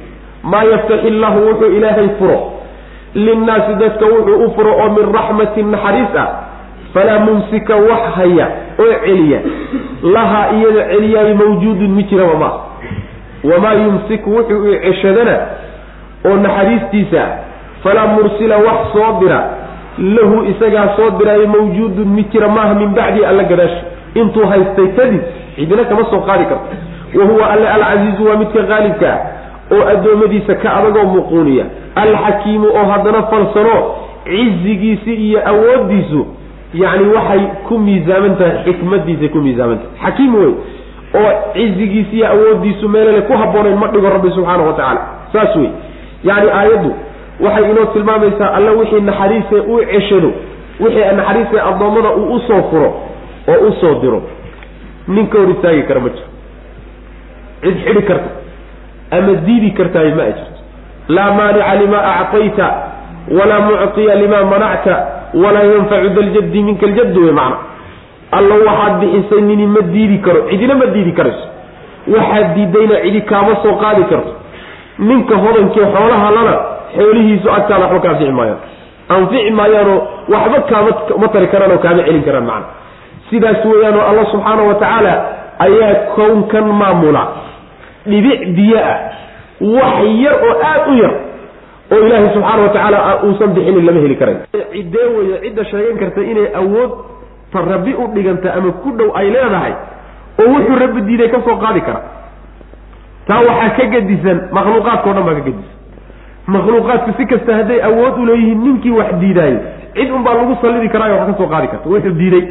Maa yaftaxi illahu wuxuu ilaahay furo linnaasi dadka wuxuu u furo oo min raxmatin naxariis ah falaa mumsika wax haya oo celiya lahaa iyada celiyaayo mawjuudun mi jiraba ma wamaa yumsiku wuxuu i ceshadana oo naxariistiisa falaa mursila wax soo dira lahu isagaa soo diraayo mawjuudun mi jira maaha min bacdi alla gadaashi intuu haystay kadib cidina kama soo qaadi karto wa huwa alle alcasiizu waa midka qaalibka ah oo addoommadiisa ka adagoo muquuniya alxakiimu oo haddana falsano cizigiisi iyo awooddiisu yacni waxay ku miisaaman tahay xikmadiisay ku miisaaman tahay xakiim wey oo cizigiisi iyo awooddiisu meelale ku habboonayn ma dhigo rabbi subxaana wa tacaala. Saas wey yacni aayaddu waxay inoo tilmaamaysaa alla wixii naxariisee uu ceshado wixii naxariisee addoommada uu u soo furo oo u soo diro. Nin ka hor istaagi kara ma jiro cid xidhi karta ama diidi kartaay ma jirto. Laa maanica lima actayta walaa mucطiya lima manacta walaa yanfacu daljaddi minka aljaddu wey macna alla waxaad bixisay nini ma diidi karo cidina ma diidi karayso. Waxaad diidayna cidi kaama soo qaadi karto. Ninka hodankee xoolaha lana xoolihiisu agtaada waxba ka anfici maayaan. Anfici maayaanoo waxba kaama ma tari karaan oo kaama celin karaan macna sidaas weeyaanoo alla subxaana wa tacaala ayaa kownkan maamula. Dhibic biyo ah wax yar oo aada u yar oo ilaahay subxaana wa tacaala uusan bixinin lama heli karayn. Ciddee weeye cidda sheegan karta inay awood ta rabbi u dhiganta ama ku dhow ay leedahay oo wuxuu rabbi diiday ka soo qaadi kara. Taa waxaa ka gedisan makhluuqaadka o dhan baa ka gedisan. Makhluuqaadku si kasta hadday awood u leeyihiin ninkii wax diidaayo cid un baa lagu sallidi karaayo wax ka soo qaadi karta. Wuxuu diiday.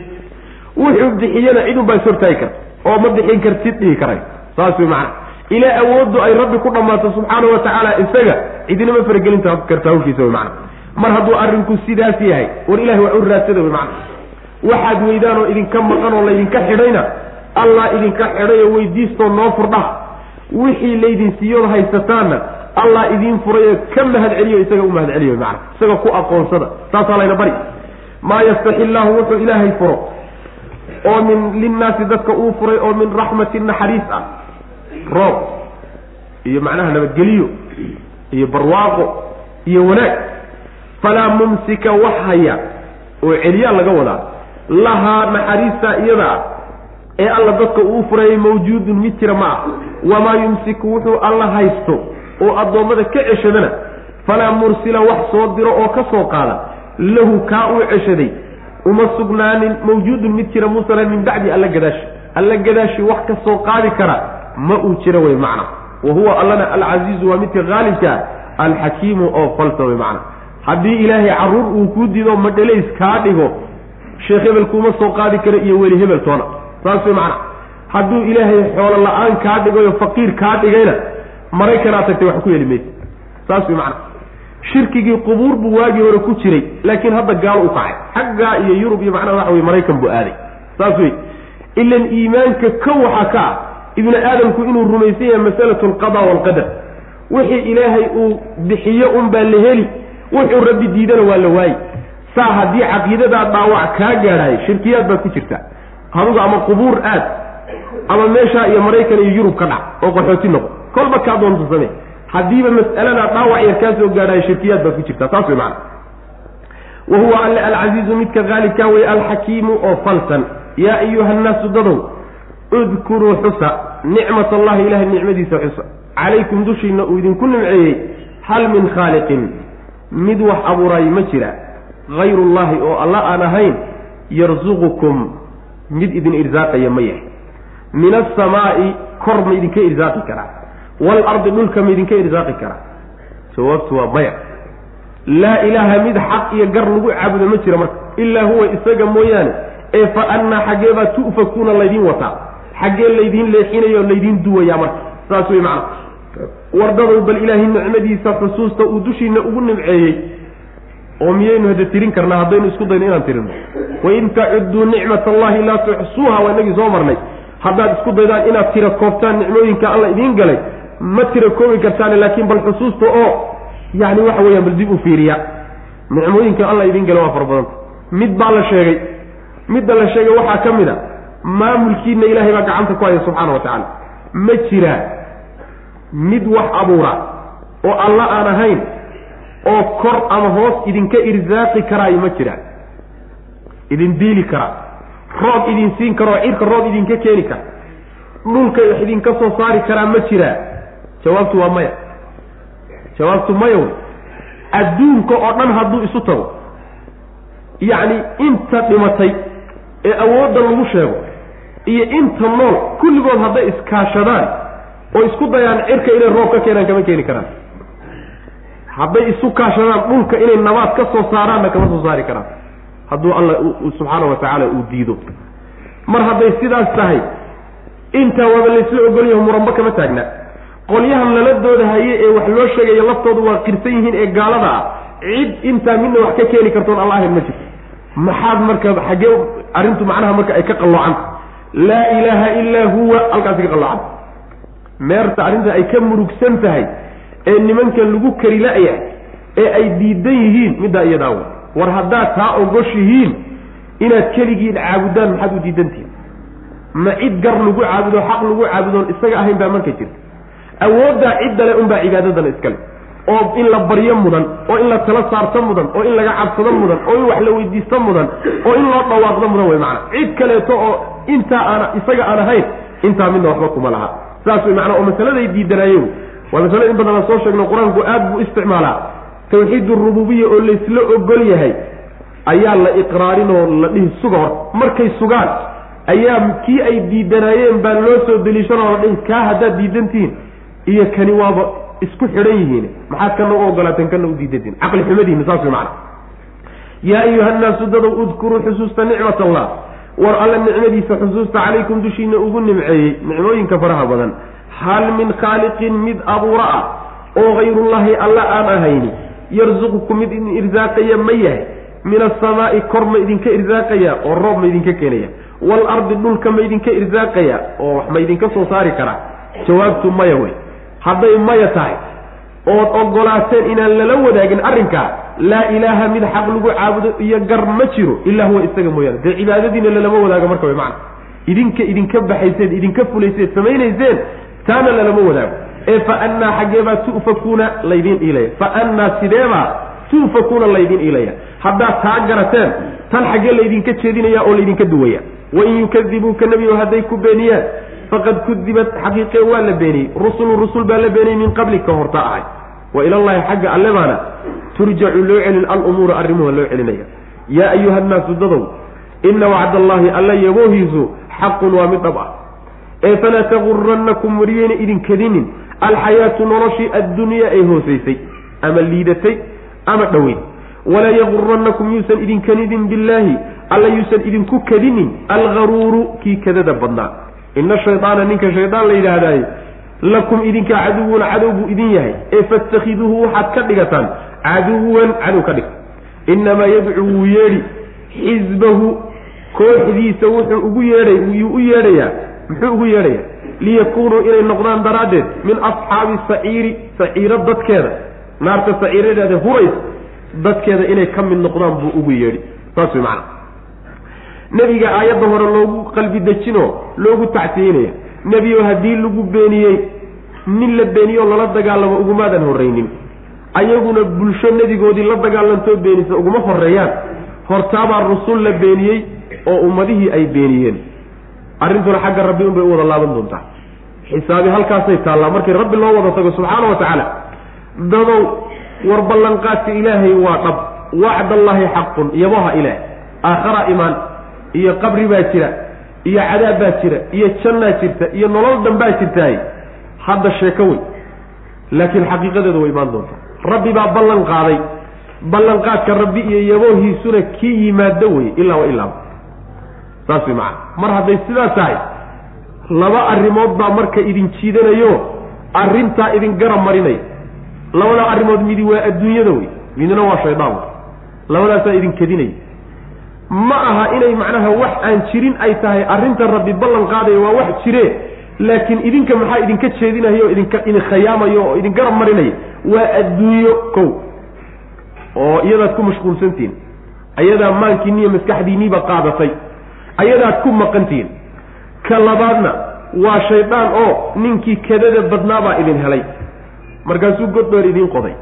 Wuxuu bixiyana cid un baa karta oo ma bixin kartid dhihi karay. Saas way macana ilaa awooddu ay rabbi ku dhammaato subxaana wa tacaala isaga cidinama faragelinta karta hawshiisa way macana mar hadduu arrinku sidaas yahay war ilahi wax u raadsada way macana waxaad weydaan oo idinka maqan oo laydinka xidhayna allah idinka xidhayo weydiistoo noo furdha wixii laydin siiyood haysataanna allah idiin furayo ka mahad celiyo isaga u mahad celiyo macana isaga ku aqoonsada. Saasaa layna bari. Maa yastaxi llaahu wuxuu ilaahay furo oo min linnaasi dadka uu furay oo min raxmati naxariis ah. Roob iyo macnaha nabadgeliyo iyo barwaaqo iyo wanaag. Falaa mumsika wax haya oo celiyaa laga wadaa lahaa naxariista iyada ah ee alla dadka uu furayay mawjuudun mid jira ma ah wamaa yumsiku wuxuu alla haysto oo addoommada ka ceshadana falaa mursila wax soo diro oo ka soo qaada lahu kaa uu ceshaday. Uma sugnaanin mawjuudun mid jira muusanan min bacdi alla gadaashi. Alla gadaashi wax ka soo qaadi kara ma uu jiro wey macna. Wa huwa allana alcasiizu waa midka haalibka alxakiimu oo falsa wey macna. Haddii ilaahay carruur uu kuu dido madhalays kaa dhigo sheekh hebel kuuma soo qaadi kara iyo weli hebel toona. Saas wey macna. Hadduu ilaahay xoolo la'aan kaa dhigayo faqiir kaa dhigayna maraykanaa tagtay wax ku heli maysa saas wey macna. Shirkigii qubuur buu waagii hore ku jiray laakiin hadda gaalo u kacay. Xaggaa iyo yurub iyo macnaha waxa weye maraykan buu aaday. Saas wey ilan iimaanka ka waxa ka ah ibnu aadamku inuu rumaysan yahay masalatu alqada waalqadar wixii ilaahay uu bixiyo unbaa la heli wuxuu rabbi diidana waa la waayi saa haddii caqiidadaa dhaawac kaa gaadhahay shirkiyaad baad ku jirtaa adugu ama qubuur aad ama meeshaa iyo maraykan iyo yurub ka dhac oo qaxooti noqo. Kolba kaa doonta samee haddiiba mas'aladaa dhaawac yar kaa soo gaadhahay shirkiyaad baad ku jirtaa taas way macana wa huwa alle alcasiizu midka qaalibkaa wey alxakiimu oo falsan. Yaa ayuha nnaasu dadow udkuruu xusa. Nicmat allahi ilahay nicmadiisa xusa. Calaykum dushiina uu idinku nimceeyey. Hal min khaaliqin. Mid wax abuuray ma jira hayrullaahi oo alla aan ahayn yarsuqukum mid idin irsaaqaya ma yahay min asamaa'i kor ma idinka irsaaqi karaa waalardi dhulka ma idinka irsaaqi karaa jawaabtu waa maya laa ilaaha mid xaq iyo gar lagu caabudo ma jira marka ilaa huwa isaga mooyaane ee fa annaa xaggee baa tu'fakuuna laydiin wataa xaggee laydiin leexinayo o laydiin duwayaa marka saas wey macana wardadow bal ilaahay nicmadiisa xusuusta uu dushiina ugu nimceeyey oo miyaynu hada tirin karnaa haddaynu isku dayno inaan tirino. Wain tacudduu nicmat allahi laa tuxsuuha waa inagii soo marnay. Haddaad isku daydaan inaad tira koobtaan nicmooyinka alla idiin galay ma tira koobi kartaane laakiin bal xusuusta oo yani waxa weeyaan bal dib u fiiriya. Nicmooyinka alla idiin galay waa fara badanta mid baa la sheegay. Midda la sheegay waxaa ka mid a maamulkiina ilaahay baa gacanta ku haya subxaana wa tacaala. Ma jiraa mid wax abuura oo alla aan ahayn oo kor ama hoos idinka irsaaqi karaayo ma jiraan idin diili karaa roob idin siin kara oo cirka roob idinka keeni kara. Dhulka wax idinka soo saari karaa ma jiraa jawaabtu waa maya. Jawaabtu maya wey adduunka oo dhan hadduu isu tago. Yacni inta dhimatay ee awoodda lagu sheego iyo inta nool kulligood hadday iskaashadaan oo isku dayaan cirka inay roob ka keenaan kama keeni karaan hadday isu kaashadaan dhulka inay nabaad ka soo saaraanna kama soo saari karaan. Hadduu alla subxaana wa tacaala uu diido. Mar hadday sidaas tahay intaa waaba laysla ogolyaho muranbo kama taagna. Qolyahan lala doodahaye ee wax loo sheegayo laftoodu waa qirsan yihiin ee gaalada ah cid intaa midna wax ka keeni kartoon alla ahayn ma jirto maxaad marka xaggee arrintu macnaha marka ay ka qalloocanta laa ilaaha illaa huwa halkaasi ka qalloocanta meerta arrinta ay ka murugsan tahay ee nimankan lagu kari la-ya ee ay diidan yihiin middaa iyadaa wey war haddaad taa ogoshihiin inaad keligiin caabudaan maxaad u diidantihin ma cid gar lagu caabudo xaq lagu caabudoon isaga ahayn baa marka jirta. Awooddaa ciddale unbaa cibaadadana iskale. Oo in la baryo mudan oo in la tala saarto mudan oo in laga cabsado mudan oo in wax la weydiisto mudan oo in loo dhawaaqdo mudan wey macana cid kaleeto oo intaa aan isaga aan ahayn intaa midna waxba kuma laha. Saas wey macana oo masaladay diidanaaye waa masale in badan aan soo sheegno qur'aanku aada buu isticmaalaa. Tawxiid rububiya oo laysla ogol yahay ayaa la iqraarin oo la dhihi suga hor. Markay sugaan ayaa kii ay diidanaayeen baa loo soo deliishanoo la dhihi kaa haddaad diidantihiin iyo kani waaba isku xidhan yihiin. Maxaad kana u ogolaateen kana u diidantihin caqli xumadiina saas way yaa ayuha nnaasu dadow udkuruu xusuusta nicmat allah. War alla nicmadiisa xusuusta calaykum dushiina ugu nimceeyey. Nicmooyinka faraha badan hal min khaaliqin mid abuura ah oo hayrullaahi alla aan ahayni yarsuqukum mid idin irsaaqaya ma yahay min asamaa'i kor ma idinka irsaaqaya oo roob ma idinka keenaya waalardi dhulka ma idinka irsaaqaya oo wax ma idinka soo saari karaa jawaabtu maya wey hadday maya tahay ood ogolaateen inaan lala wadaagin arrinkaa laa ilaaha mid xaq lagu caabudo iyo gar ma jiro ilaa huwa isaga mooyaane dee cibaadadiina lalama wadaago marka way macana idinka idinka baxayseed idinka fulayseed samaynayseen taana lalama wadaago. Ee fa annaa xaggeebaa tu'fakuuna laydiin iilaya fa annaa sideebaa tu'fakuuna laydiin iilaya haddaad taa garateen tan xaggee laydinka jeedinaya oo laydinka duwaya wain yukadibuuka nebigo hadday ku beeniyaan faqad kudibat xaqiiqee waa la beeniyey. Rusulun rusul baa la beeniyey min qablika horta ahay. Wa ilallahi xagga alle baana turjacu loo celin alumuura arrimuha loo celinaya. Yaa ayuha nnaasu dadow ina wacd allahi alla yaboohiisu xaqun waa mid dhab ah ee falaa tagurannakum wariyeyna idin kadinin. Alxayaatu noloshii addunyaa ay hoosaysay ama liidatay ama dhoweyn. Walaa yagurannakum yuusan idin kadinin billaahi. Alla yuusan idinku kadinin algaruuru kii kadada badnaa. Ina shaydaana ninka shaydaan la yidhaahdaaye lakum idinka caduwuna cadow buu idin yahay. Ee fatakhiduuhu waxaad ka dhigataan caduwan cadow ka dhig. Innamaa yadcuu wuu yeedhi xisbahu kooxdiisa wuxuu ugu yeedhay yuu u yeedhayaa muxuu ugu yeedhayaa liyakuunuu inay noqdaan daraaddeed min asxaabi saciiri saciiro dadkeeda. Naarta saciiradeeda hurays dadkeeda inay ka mid noqdaan buu ugu yeedhi. Saas way macana nebiga aayadda hore loogu qalbi dejinoo loogu tacsiyeynaya nebiyo haddii lagu beeniyey nin la beeniyo lala dagaalamo ugumaadan horraynin. Ayaguna bulsho nebigoodii la dagaalantoo beenisa uguma horreeyaan. Hortaabaa rusul la beeniyey oo ummadihii ay beeniyeen arrintuna xagga rabbi unbay u wada laaban doontaa. Xisaabi halkaasay taallaa. Markii rabbi loo wada tago subxaana wa tacaala dadow war ballanqaadka ilaahay waa dhab. Wacdallaahi xaqun yaboha ilaah aakhara imaan iyo qabri baa jira iyo cadaab baa jira iyo jannaa jirta iyo nolol dhanbaa jirtaay. Hadda sheeko wey laakiin xaqiiqadeedu way imaan doontaa. Rabbi baa ballan qaaday. Ballanqaadka rabbi iyo yaboohiisuna kii yimaado wey ilaa wa ilaaba saas way macana mar hadday sidaas tahay laba arrimood baa marka idin jiidanayo arrintaa idin garab marinaya labada arrimood midi waa adduunyada wey midna waa shaydaan labadaasaa idin kedinaya ma aha inay macnaha wax aan jirin ay tahay arrinta rabbi ballan qaadaya waa wax jire laakiin idinka maxaa idinka jeedinaya oo idinka idin khayaamaya oo idin garab marinaya waa adduunyo kow. Oo iyadaad ku mashquulsantihin ayadaa maankiiniyo maskaxdiiniiba qaadatay ayadaad ku maqantihiin ka labaadna waa shaydaan oo ninkii kadada badnaabaa idin helay. Markaasuu godbeer idiin qoday.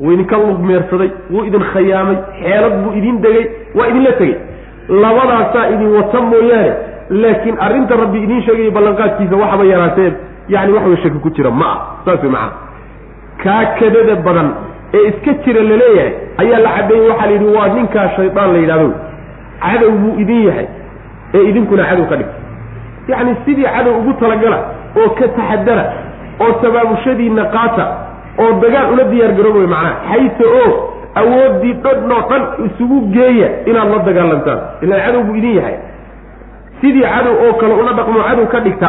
Wuu idinka lugmeersaday wuu idin khayaamay xeelad buu idin degay waa idinla tegey. Labadaasaa idin wata mooyaane laakiin arrinta rabbi idiin sheegaya ballanqaadkiisa waxaba yaraatee yani waxway shaki ku jira ma ah saas way macana kaa kadada badan ee iska jira la leeyahay ayaa la caddeeyey waxaa la yidhi waa ninkaa shaydaan la yidhahdo cadow buu idin yahay ee idinkuna cadow ka dhigta yacni sidii cadow ugu talagala oo ka taxadara oo tabaabushadiinna qaata oo dagaal ula diyaar garoob wey macnaha xayta oo awooddii dhodhnoo dhan isugu geeya inaad la dagaalantaan. Ilaan cadow buu idin yahay. Sidii cadow oo kale ula dhaqmo cadow ka dhigta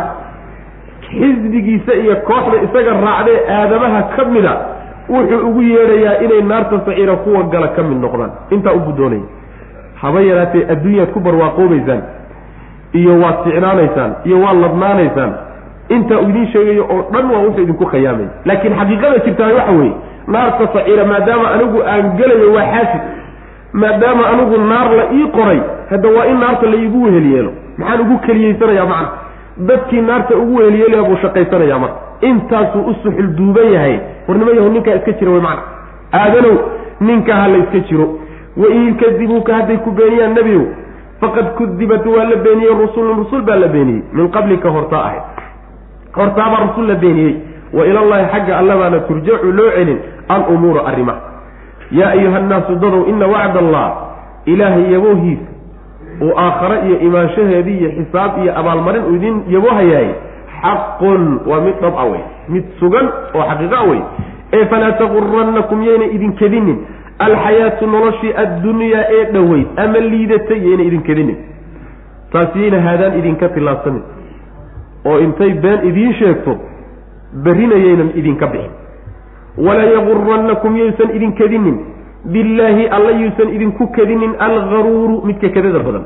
xisbigiisa iyo kooxda isaga raacdee aadamaha ka mida wuxuu ugu yeedhayaa inay naarta saciira kuwa gala ka mid noqdaan. Intaa u guddoonaya haba yaraatee adduunyaad ku barwaaqoobaysaan iyo waad ficnaanaysaan iyo waad ladnaanaysaan intaa uu idiin sheegayo oo dhan waa wuxuu idinku khayaamaya laakiin xaqiiqada jirtaa waxa weeye naarta saciira maadaama anigu aan gelayo waa xaasid. Maadaama anigu naar la ii qoray hadda waa in naarta la iigu wehel yeelo maxaan ugu keliyeysanayaa macna dadkii naarta ugu wehel yeelaya buu shaqaysanayaa marka. Intaasuu u suxul duuban yahay. Warnimo yahu ninkaa iska jira way macna. Aadanow ninkaa ha la iska jiro. Wain yukadibuuka hadday ku beeniyaan nebiyow faqad kudibat waa la beeniyey rusulun rusul baa la beeniyey. Min qablika hortaa ahayd. Hortaabaa rusul la beeniyey. Wa ilallahi xagga alla baana turjacu loo celin alumuuru arrimaha yaa ayuha nnaasu dadow ina wacd allah ilaahay yaboohiisa uu aakhare iyo imaanshaheedii iyo xisaab iyo abaalmarin uu idin yaboohayaay xaqun waa mid dhab a wey mid sugan oo xaqiiqa wey ee falaa tagurannakum yayna idin kedinin alxayaatu noloshii addunyaa ee dhoweyd ama liidatay yayna idin kedinin. Taas yayna haadaan idinka tilaabsanin. Oo intay been idiin sheegto berrinayaynan idinka bixin. Walaa yagurannakum yaysan idin kedinin. Billaahi alla yuusan idinku kedinin algaruuru midka kadada badan.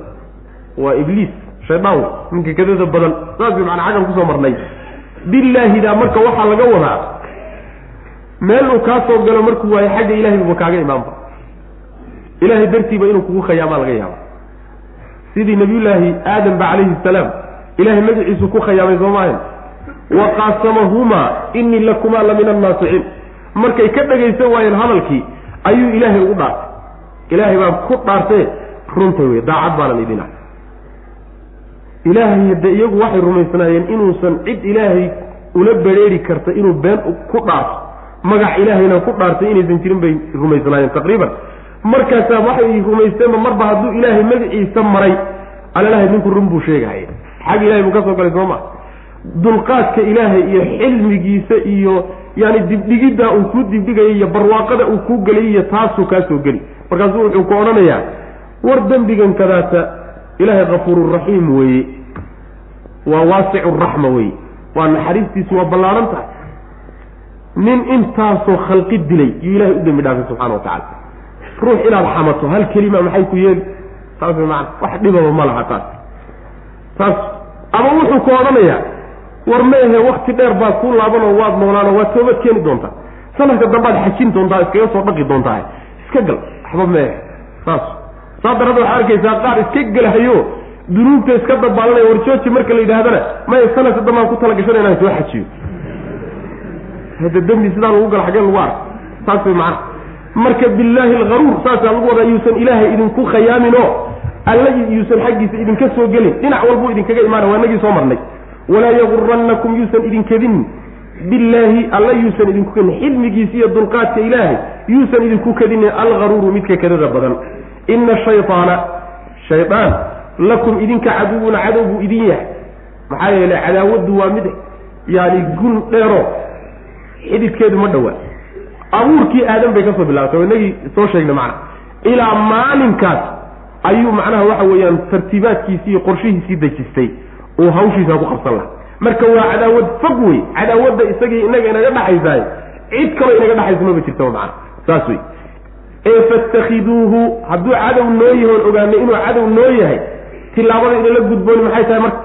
Waa ibliis shaydaan midka kadada badan. Saas way macnaa xaggan ku soo marnay. Billaahidaa marka waxaa laga wadaa meel uu kaa soo galo markuu waayo xagga ilahay buba kaaga imaanba. Ilahay dartiiba inuu kugu khayaamaa laga yaaba sidii nabiyullaahi aadam ba calayhi salaam ilahay magaciisu ku khayaamay soo maahan wa qaasamahumaa inii lakumaa la min annaasiciin markay ka dhagaysan waayeen hadalkii ayuu ilaahay ugu dhaartay. Ilaahay baan ku dhaartee runta wey daacad baanan idin ahay ilaahay hadde iyagu waxay rumaysnaayeen inuusan cid ilaahay ula bereeri karta inuu been ku dhaarto magac ilaahayna ku dhaartay inaysan jirin bay rumaysnaayeen taqriiban. Markaasaa waxay rumaysteenba marba hadduu ilaahay magaciisa maray alalahay ninku run buu sheegahaya xag ilahay buu ka soo galay sooma. Dulqaadka ilaahay iyo xilmigiisa iyo yani dibdhigiddaa uu kuu dibdhigaya iyo barwaaqada uu kuu gelay iyo taasuu kaa soo geli. Markaasuu wuxuu ku odhanayaa war dembigan kadaata ilaahay kafuururaxiim weeye. Waa waasicu raxma weeye. Waa naxariistiisu waa ballaaran tahay nin intaasoo khalqi dilay yuu ilahay u dembi dhaafay subxana wa tacala ruux inaad xamato hal kelima maxay ku yeeli? Saas maana wax dhibaba ma laha taas. Taas ama wuxuu ku odhanayaa war meehe wakti dheer baa kuu laabanoo waad noolaanoo waad toobad keeni doontaa. Sanadka dambaad xajin doontaa iskaga soo dhaqi doontaa. Iska gal waxba meehe saas saas darada waxaa arkaysaa qaar iska gelahayo dunuubta iska dabaalanaya warjooji marka la yidhaahdana maya sanadka dambaan ku talagashanay inaan soo xajiyo hada dembi sidaa lagu gala xagee lagu ark saas way macana marka billaahi algaruur saasaa lagu wadaa yuusan ilaahay idinku khayaamin oo alla yuusan xaggiisa idinka soo gelin. Dhinac walbuu idinkaga imaana waa nagii soo marnay. Walaa yagurannakum yuusan idinkadin billaahi alla yuusan idinku kadin xilmigiisa iyo dulqaadka ilaahay yuusan idinku kadinin algaruuru midka kadada badan. Ina shaytaana shaydaan lakum idinka caduwun cadow buu idin yahay. Maxaa yeelay cadaawaddu waa mid yaani gun dheero xididkeedu ma dhowaa abuurkii aadan bay ka soo bilaabtay inagii soo sheegnay macana ilaa maalinkaas ayuu macnaha waxa weeyaan tartiibaadkiisii iyo qorshihiisii dejistay oo hawshiisa ku qabsan laha marka waa cadaawad fog wey cadaawadda isagii inaga inaga dhaxaysaay cid kaloo inaga dhaxaysa maba jirtaba macana saas wey ee fatakhiduuhu hadduu cadow noo yahoon ogaanay inuu cadow noo yahay tilaabada inala gudbooni maxay tahay marka?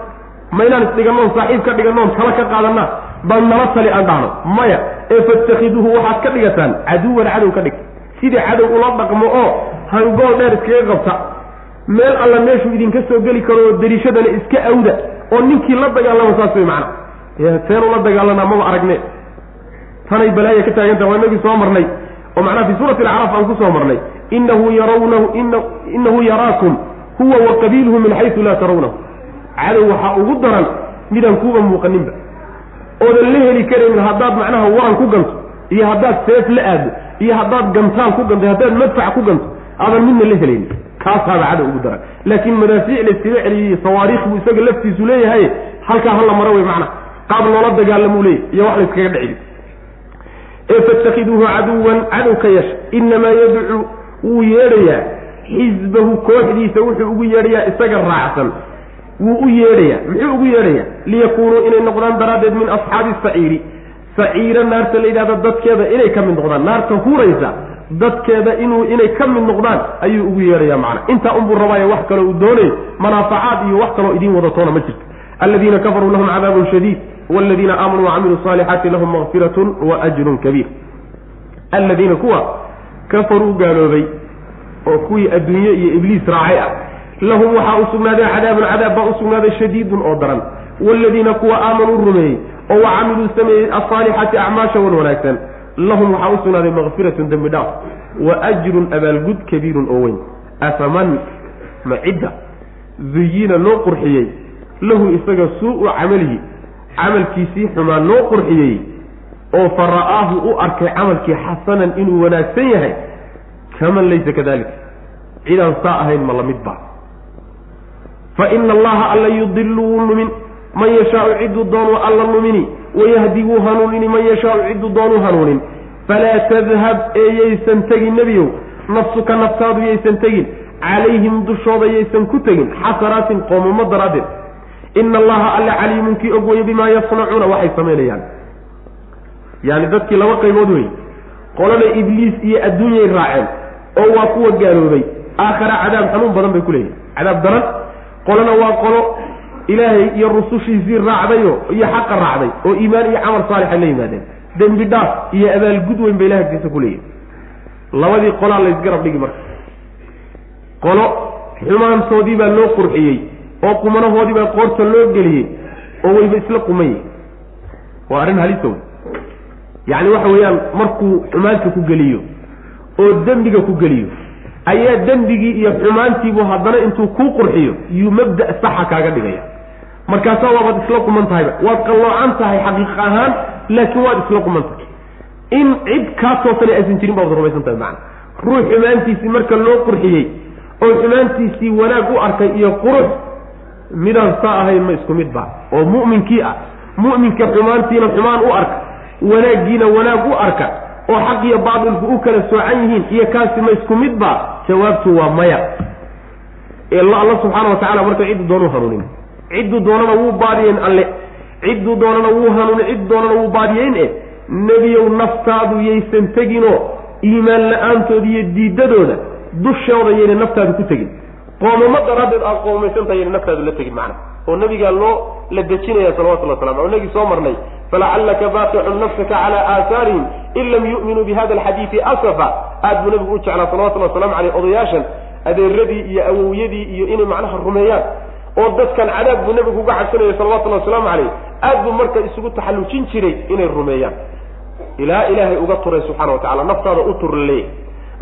Ma inaan isdhiganoon saaxiib ka dhiganoon kala ka qaadanaa bal nala tali aan dhahno. Maya ee fatakhiduuhu waxaad ka dhigataan caduwan cadow ka dhig. Sidii cadow ula dhaqmo oo hangool dheer iskaga qabta. Meel alla meeshuu idinka soo geli karo oo dariishadana iska awda oo ninkii la dagaalama saas way macana seen ula dagaalanaa maba aragne tanay balaaya ka taagantaha waa inagii soo marnay. Oo macnaha fi suurati alacraaf aan ku soo marnay. Inahu yarawnahu inahu yaraakum huwa wa qabiiluhu min xaysu laa tarawnahu. Cadow waxaa ugu daran midaan kuuba muuqaninba oodan la heli karaynin haddaad macnaha waran ku ganto iyo haddaad seef la aado iyo haddaad gantaan ku ganto haddaad madfac ku ganto aadan midna la helaynin kaasaaba cadow ugu daran. Laakiin madaafiic layskaga celiyey sawaariikh buu isaga laftiisu leeyahay halkaa hala maro wey macnaha. Qaab loola dagaalamuu leeyahy iyo wax layskaga dhecili ee fatakhiduuhu caduwan cadow ka yeesha inamaa yadcuu wuu yeedhayaa. Xisbahu kooxdiisa wuxuu ugu yeedhayaa isaga raacsan wuu u yeedhayaa muxuu ugu yeedhayaa liyakuunuu inay noqdaan daraaddeed min asxaabi saciiri. Saciira naarta la yidhahda dadkeeda inay ka mid noqdaan naarta huraysa dadkeeda inuu inay ka mid noqdaan ayuu ugu yeedhayaa macna. Intaa unbuu rabaayo wax kaloo uu doonayo manaafacaad iyo wax kaloo idiin wadatoona ma jirto. Aladiina kafaruu lahum cadaabun shadiid waladiina aamanuu wacamiluu saalixaati lahum makfiratun wa ajrun kabiir. Aladiina kuwa kafaruu gaaloobay oo kuwii adduunye iyo ibliis raacay ah lahum waxaa u sugnaaday cadaabun cadaab baa u sugnaaday shadiidun oo daran. Waaladiina kuwa aamanuu rumeeyey oo wa camiluu sameeyey asaalixaati acmaasha wan wanaagsan. Lahum waxaa u sugnaaday makfiratun dembi dhaaf wa ajrun abaalgud kabiirun oo weyn. Afaman ma cidda duyina loo qurxiyey lahu isaga suu-u camalihi camalkiisii xumaa loo qurxiyey oo fa ra'aahu u arkay camalkii xasanan inuu wanaagsan yahay kaman laysa kadalik. Cidaan saa ahayn ma la mid ba fa ina allaha alla yudilu wuu numin man yashaau cidduu doonuu alla numini wayahdi wuu hanuunini. Man yashaau cidduu doonuu hanuunin. Falaa tadhab ee yaysan tegin nebiyow. Nafsuka naftaadu yaysan tegin. Calayhim dushooda yaysan ku tegin. Xasanaatin qoomamo daraaddeed. Ina allaha alla caliimun kii og weye bimaa yasnacuuna waxay samaynayaan yaani dadkii laba qaybood wey qolada ibliis iyo adduunyay raaceen oo waa kuwa gaaloobay. Aakhara cadaab xanuun badan bay ku leeyihiin cadaab daran qolana waa qolo ilaahay iyo rusushiisii raacdayo iyo xaqa raacday oo iimaan iyo camal saalixa la yimaadeen. Dembi dhaaf iyo abaalgud weyn bay ilahay agtiisa ku leeyihiin labadii qolaa laysgarab dhigi marka. Qolo xumaantoodii baa loo qurxiyey oo qumanahoodii baa qoorta loo geliyey oo wayba isla qumayey. Waa arrin halisa wey yacni waxa weeyaan markuu xumaanta ku geliyo oo dembiga ku geliyo ayaa dembigii iyo xumaantiibu haddana intuu kuu qurxiyo yuu mabda saxa kaaga dhigaya. Markaasaa waabaad isla quman tahayba. Waad qalloocan tahay xaqiiq ahaan laakiin waad isla quman tahay. In cid kaa toosana aysan jirin baad rumaysan tahay macana ruux xumaantiisii marka loo qurxiyey oo xumaantiisii wanaag u arkay iyo qurux midaan saa ahayn ma isku mid ba. Oo mu'minkii ah mu'minka xumaantiina xumaan u arka wanaaggiina wanaag u arka oo xaq iyo baatilku u kala soocan yihiin iyo kaasi ma isku mid ba jawaabtu waa maya. Alla subxaana wa tacala marka cidduu doonu hanuunin. Cidduu doonana wuu baadiyeyn alle. Cidduu doonana wuu hanuunin cidduu doonana wuu baadiyeyn e. Nebiyow naftaadu yaysan teginoo iimaan la'aantood iyo diidadooda dushooda yayna naftaadu ku tegin. Qoomamo daraaddeed aad qoomaysantaha yayna naftaadu la tegin macna. Oo nabigaa loo la dejinaya salawatullah waslam o inagii soo marnay falacallaka baaqicun nafsaka cala aahaarihim in lam yu'minuu bihada alxadiidi asafa aad buu nabigu u jeclaa salawatullahi wasalamu caleyh odayaashan adeeradii iyo awowyadii iyo inay macnaha rumeeyaan oo dadkan cadaab buu nabigu uga cabsanayay salawatullahi wasalaamu caleyh aad buu marka isugu taxallujin jiray inay rumeeyaan ilaa ilaahay uga turay subxana wa tacala naftaada u tur leeyahy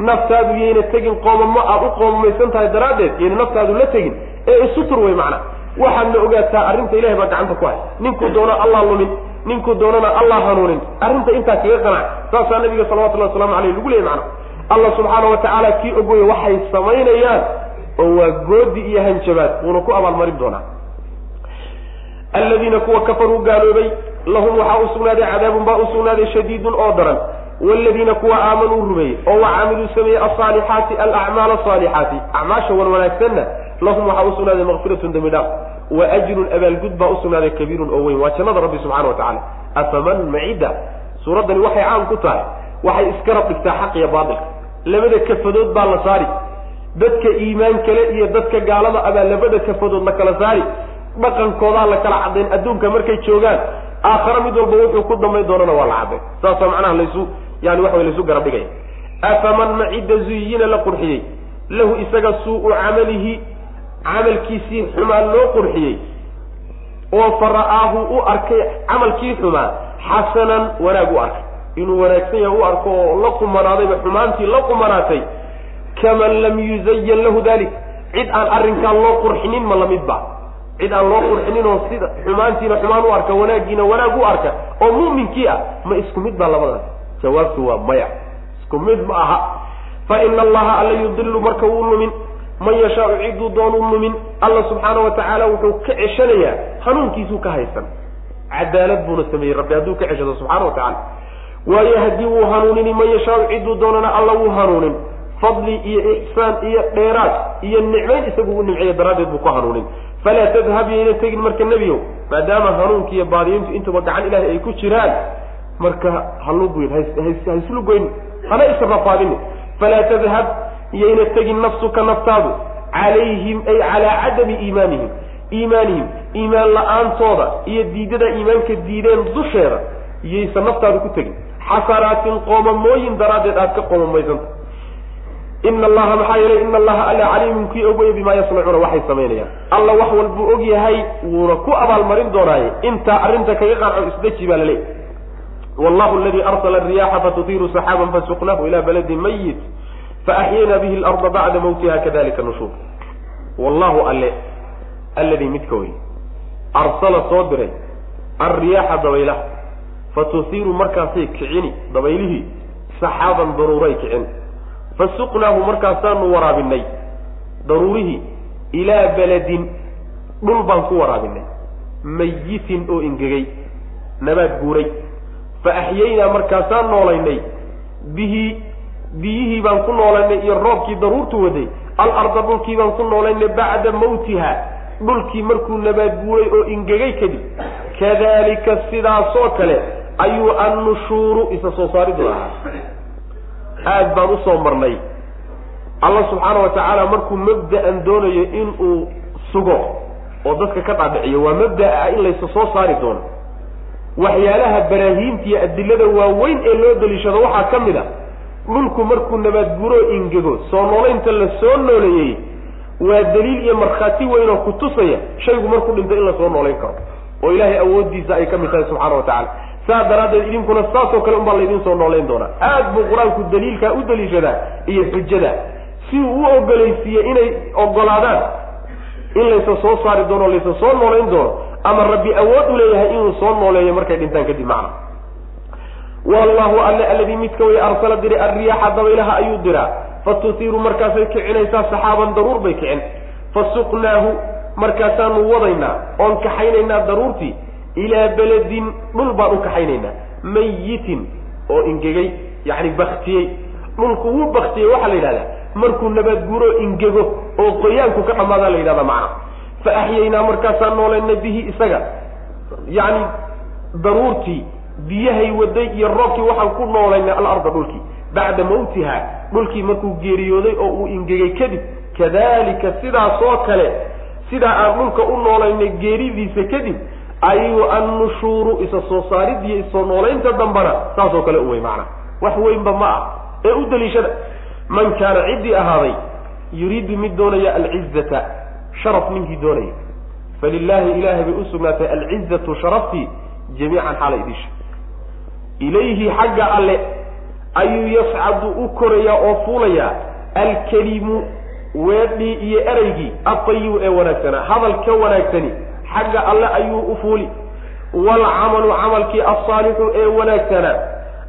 naftaadu yayna tegin qoomamo aad u qoomamaysan tahay daraaddeed yayna naftaadu la tegin ee isu tur wey macna waxaadna ogaataa arrinta ilahay baa gacanta ku hay ninkuu doono allah lumin ninkuu doonana allah hanuunin. Arrinta intaa kaga qanac. Saasaa nabiga salawatullahi waslamu aleyh lagu leeyay macna allah subxaana wa tacaala kii ogoya waxay samaynayaan oo waa goodi iyo hanjabaad. Wuuna ku abaalmarin doonaa. Aladiina kuwa kafaruu gaaloobay lahum waxaa u sugnaaday cadaabun baa u sugnaaday shadiidun oo daran. Waladiina kuwa aamanuu rumeeyey oo wacamiluu sameeyey alsaalixaati alacmaal asaalixaati acmaasha wan wanaagsanna lahum waxaa u sugnaaday makfiratun dembi dhaaf wa ajrun abaalgud baa usugnaaday kabiirun oo weyn. Waa jannada rabbi subxana wa tacala afaman macida suuraddani waxay caan ku tahay. Waxay iskarab dhigtaa xaq iyo baatilka labada kafadood baa la saari. Dadka iimaan kale iyo dadka gaalada abaa labada kafadood la kala saari. Dhaqankoodaa la kala caddayn adduunka markay joogaan aakhare mid walba wuxuu ku dambayn doonana waa la caddayn saasoo macnaha laysu yani waxa way laysu garab dhigaya afaman macida zuyina la qurxiyey. Lahu isaga suu-u camalihi camalkiisii xumaa loo qurxiyey oo fara'aahu u arkay camalkii xumaa xasanan wanaag u arkay. Inuu wanaagsan yahay u arko oo la qumanaadayba xumaantii la qumanaatay kaman lam yuzayan lahu dalik cid aan arrinkaa loo qurxinin ma la mid ba. Cid aan loo qurxinin oo sida xumaantiina xumaan u arka wanaaggiina wanaag u arka oo mu'minkii ah ma isku mid baa labadaas. Jawaabtu waa maya. Isku mid ma aha. Fa ina allaha alla yudilu marka wuu lumin man yashaau ciduu doonuu lumin alla subxaana wa tacaala wuxuu ka ceshanayaa hanuunkiisuu ka haysan cadaalad buuna sameeyey rabbi hadduu ka ceshado subxana wa tacala waayo haddii wuu hanuunini man yashaau ciduu doonana alla wuu hanuunin. Fadli iyo ixsaan iyo dheeraad iyo nicmayn isagu u nimceeya daraaddeed buu ku hanuunin. Falaa tadhab yayna tegin marka nebiyow maadaama hanuunki iyo baadiyiintu intuba gacan ilaahay ay ku jiraan marka halugoyn haislugoyn hana israfaadini falaa tadhab yayna tegin nafsuka naftaadu calayhim ay calaa cadami iimaanihim. Iimaanihim iimaan la'aantooda iyo diidada iimaanka diideen dusheeda yaysan naftaadu ku tegin xasanaatin qoomamooyin daraaddeed aad ka qoomamaysanta ina allaha maxaa yeelay ina allaha alla caliimun kii ogaya bimaa yasnacuuna waxay samaynayaan alla wax walbuu og yahay wuuna ku abaalmarin doonaaye. Intaa arrinta kaga qanco isdeji baa laleeyahy wallahu aladii arsala ariyaxa fatutiiru saxaaban fasuqnahu ila baladin mayit faaxyayna bihi larda bacda mawtiha kadalika nushuur wallahu alle alladii midka wey arsala soo diray alriyaaxa dabaylaha fatusiiru markaasay kicini dabaylihii saxaaban daruuray kicin fasuqnaahu markaasaanu waraabinay daruurihii ilaa beledin dhul baan ku waraabinay mayitin oo ingegay nabaad guuray fa axyaynaa markaasaan noolaynay bihi biyihii baan ku noolaynay iyo roobkii daruurtu waday alarda dhulkii baan ku noolaynay bacda mawtiha dhulkii markuu nabaad guuray oo ingegay kadib. Kadalika sidaasoo kale ayuu annushuuru isa soo saaridu ahaa aad baan u soo marnay. Allah subxaana wa tacaala markuu mabda'an doonayo inuu sugo oo dadka ka dhaadhiciyo waa mabda'a in laysa soo saari doono. Waxyaalaha baraahiimta iyo adilada waaweyn ee loo daliishado waxaa ka mid a dhulku markuu nabaadguroo ingego soo noolaynta la soo nooleeyey waa daliil iyo markhaati weyn oo ku tusaya shaygu markuu dhinto in la soo noolayn karo. Oo ilaahay awooddiisa ay ka mid tahay subxaana wa tacala saa daraaddeed idinkuna saasoo kale unbaa laydin soo noolayn doonaa. Aad buu qur'aanku daliilkaa u daliishadaa iyo xujada si uu u ogolaysiiye inay ogolaadaan in laysa soo saari doono laysa soo noolayn doono ama rabbi awood u leeyahay inuu soo nooleeyo markay dhintaan kadib macna wallahu alle alladii midka way arsala diray arriyaaxa dabaylaha ayuu diraa. Fatutiiru markaasay kicinaysaa saxaaban daruur bay kicin. Fasuqnaahu markaasaanu wadaynaa oon kaxaynaynaa daruurtii ilaa beledin dhul baan u kaxaynaynaa. Mayitin oo ingegay yacni baktiyey dhulku wuu baktiyey waxaa la yidhahdaa markuu nabaadguuro ingego oo qoyaanku ka dhammaadaa la yidhahdaa macna fa axyaynaa markaasaan noolayna bihi isaga. Yacni daruurtii biyahay waday iyo roobkii waxaan ku noolaynay alarda dhulkii. Bacda mawtiha dhulkii markuu geeriyooday oo uu ingegay kadib kadalika sidaasoo kale sidaa aan dhulka u noolaynay geeridiisa kadib ayuu annushuuru isa soo saarid iyo isoo noolaynta dambana saasoo kale u wey macana wax weynba ma ah. Ee u daliishada man kaana ciddii ahaaday yuriidu mid doonaya alcizata sharaf ninkii doonaya. Falilaahi ilaahay bay u sugnaatay alcizatu sharaftii jamiican xaala idisha ilayhi xagga alle ayuu yascadu u korayaa oo fuulayaa alkelimu weedhii iyo ereygii atayibu ee wanaagsanaa hadal ka wanaagsani xagga alle ayuu u fuuli. Waalcamalu camalkii alsaalixu ee wanaagsanaa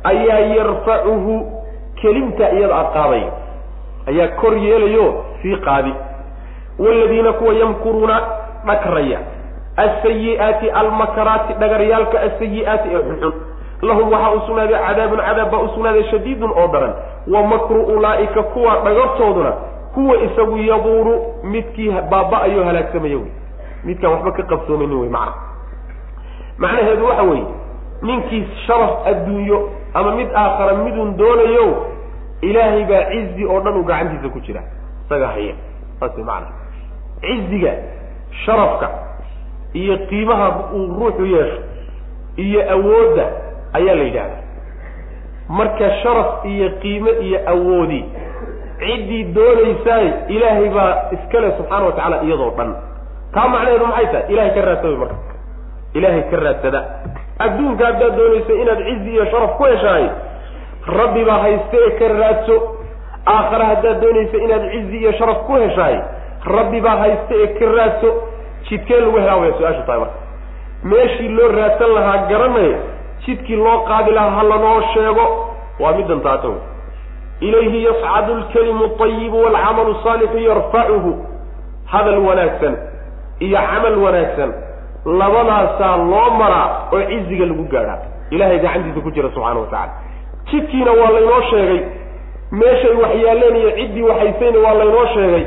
ayaa yarfacuhu kelimta iyada a qaaday ayaa kor yeelayo sii qaadi. Waaladiina kuwa yamkuruuna dhagraya asayi'aati almakaraati dhagaryaalka asayi'aati ee xunxun lahum waxaa u sugnaaday cadaabun cadaab baa u sugnaaday shadiidun oo daran. Wa makru ulaa'ika kuwa dhagartooduna kuwa isagu yabuuru midkii baaba-ayo halaagsamaya wey. Midkaan waxba ka qabsoomaynin wey macna. Macnaheedu waxa weeye ninkii sharaf adduunyo ama mid aakhara midun doonayo ilaahay baa cizi oo dhan uu gacantiisa ku jira. Isaga haya saas way macana ciziga sharafka iyo qiimaha uu ruuxu yeesho iyo awoodda ayaa la yidhahdaa. Marka sharaf iyo qiime iyo awoodi ciddii doonaysaay ilaahay baa iskale subxaana watacaala iyadoo dhan. Taa macnaheedu maxay tahay? Ilahay ka raadsada marka. Ilaahay ka raadsada. Adduunka haddaad doonaysa inaad cizi iyo sharaf ku heshaay rabbi baa hayste ee ka raadso. Aakhare haddaad doonaysa inaad cizi iyo sharaf ku heshaay rabbi baa hayste ee ka raadso. Jidkee lagu helaa waya su'aasha tahay marka. Meeshii loo raadsan lahaa garanaya jidkii loo qaadi lahaa ha lanoo sheego waa middan taata wey ilayhi yascadu lkalimu ayibu waalcamalu saalixu yarfacuhu hadal wanaagsan iyo camal wanaagsan labadaasaa loo maraa oo ciziga lagu gaadhaa. Ilahay gacantiisa ku jira subxaana wa tacala jidkiina waa laynoo sheegay meeshay waxyaaleen iyo ciddii waxaysayna waa laynoo sheegay.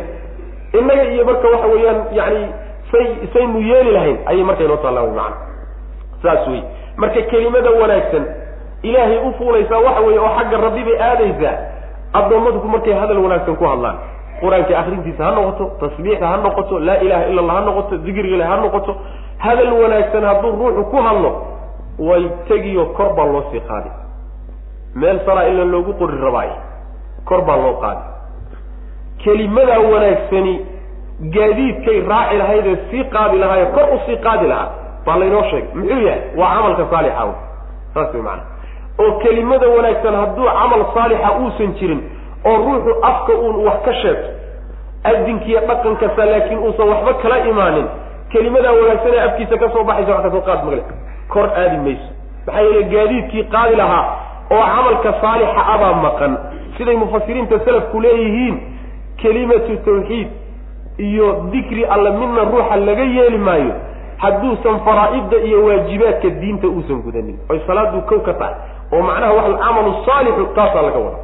Innaga iyo marka waxa weeyaan yani say saynu yeeli lahayn ayay marka inoo taallaan wy maana saas wey marka kelimada wanaagsan ilaahay u fuulaysaa waxa weeye oo xagga rabbi bay aadaysaa addoommadku markay hadal wanaagsan ku hadlaan. Qur'aanka akrintiisa ha noqoto tasbiixda ha noqoto laa ilaha illa allah ha noqoto dikrigale ha noqoto hadal wanaagsan hadduu ruuxu ku hadlo way tegiyo kor baa loo sii qaadi. Meel saraa ila loogu qori rabaayo kor baa loo qaadi. Kelimadaa wanaagsani gaadiidkay raaci lahaydee sii qaadi lahaaye kor u sii qaadi lahaa baa laynoo sheegay. Muxuu yahay? Waa camalka saalixa saas way maanaa oo kelimada wanaagsan hadduu camal saalixa uusan jirin oo ruuxu afka uun wax ka sheegto adinkiiyo dhaqankasa laakiin uusan waxba kala imaanin kelimadaa wanaagsan ee afkiisa ka soo baxaysa wax ka soo qaad magle kor aadi mayso. Maxaa yeele gaadiidkii qaadi lahaa oo camalka saalixa abaa maqan siday mufasiriinta salafku leeyihiin kelimatu tawxiid iyo dikri alle midna ruuxa laga yeeli maayo hadduusan faraa'idda iyo waajibaadka diinta uusan gudanin. Oy salaadu kow ka tahay oo macnaha wax alcamalu saalixu taasaa laga wada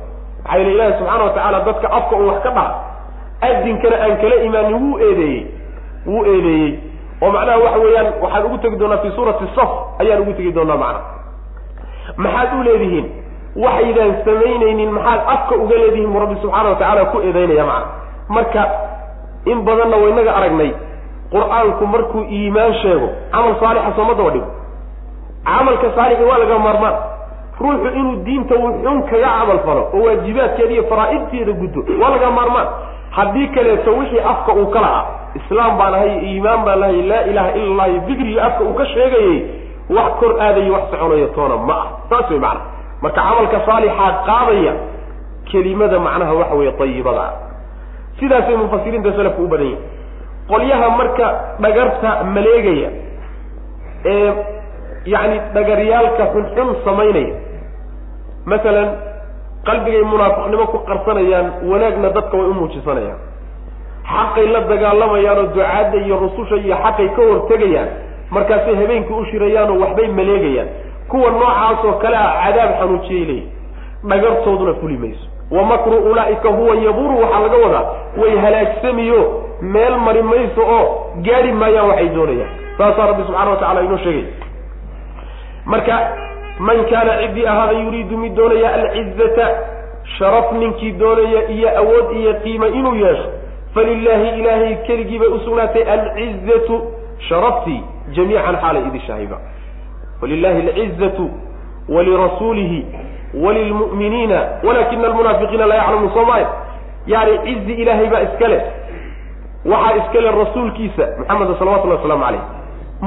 maxaa yeele ilaahi subxaana watacaala dadka afka un wax ka dhaha adinkana aan kala imaanin wuu eedeeyey wuu eedeeyey. Oo macnaha waxa weeyaan waxaan ugu tegi doonaa fi suurati saf ayaan ugu tegi doonaa macnaha maxaad u leedihiin waxaydaan samaynaynin maxaad afka uga leedihiin bu rabbi subxaana watacaala ku eedeynaya macna. Marka in badanna waynaga aragnay qur'aanku markuu iimaan sheego camal saalixa sooma daba dhigo. Camalka saalixi waa laga maarmaan. Ruuxu inuu diinta wuxuun kaga camal falo oo waajibaadkeeda iyo faraa'idteeda guddo waa laga maarmaan. Haddii kaleeto wixii afka uu ka lahaa islaam baan ahay iimaan baan lahay laa ilaha ila allah iyo afka uu ka sheegayay wax kor aadayo wax soconayo toona ma ah. Saas wey macana marka camalka saalixaa qaadaya kelimada macnaha waxa weeye ayibada ah sidaasay mufasiriinta salafku u badan yihiin qolyaha marka dhagarta maleegaya ee yacni dhagaryaalka xunxun samaynaya. Masalan qalbigay munaafiqnimo ku qarsanayaan wanaagna dadka way u muujisanayaan. Xaqay la dagaalamayaan oo ducaadda iyo rususha iyo xaqay ka hortegayaan markaasay habeenkii u shirayaan oo waxbay maleegayaan. Kuwa noocaasoo kale ah cadaab xanuujiyay leeyihi dhagartooduna fuli mayso. Wa makru ulaa'ika huwa yaburu waxaa laga wadaa way halaagsamiyo meel mari mayso oo gaadhi maayaan waxay doonayaan. Saasaa rabbi subxana wa tacala inoo sheegay. Marka man kaana ciddii ahaada yuriidu mid doonaya alcizata sharaf ninkii doonaya iyo awood iyo qiima inuu yeesho falilaahi ilaahay keligii bay usugnaatay alcizatu sharaftii jamiican xaalay idin shaahiba walilahi alcizatu walirasuulihi walilmu'miniina walakina almunaafiqiina laa yaclamuun soo maayo. Yani cizi ilaahay baa iska leh waxaa iska leh rasuulkiisa maxameda salawatullahi waslamu calayh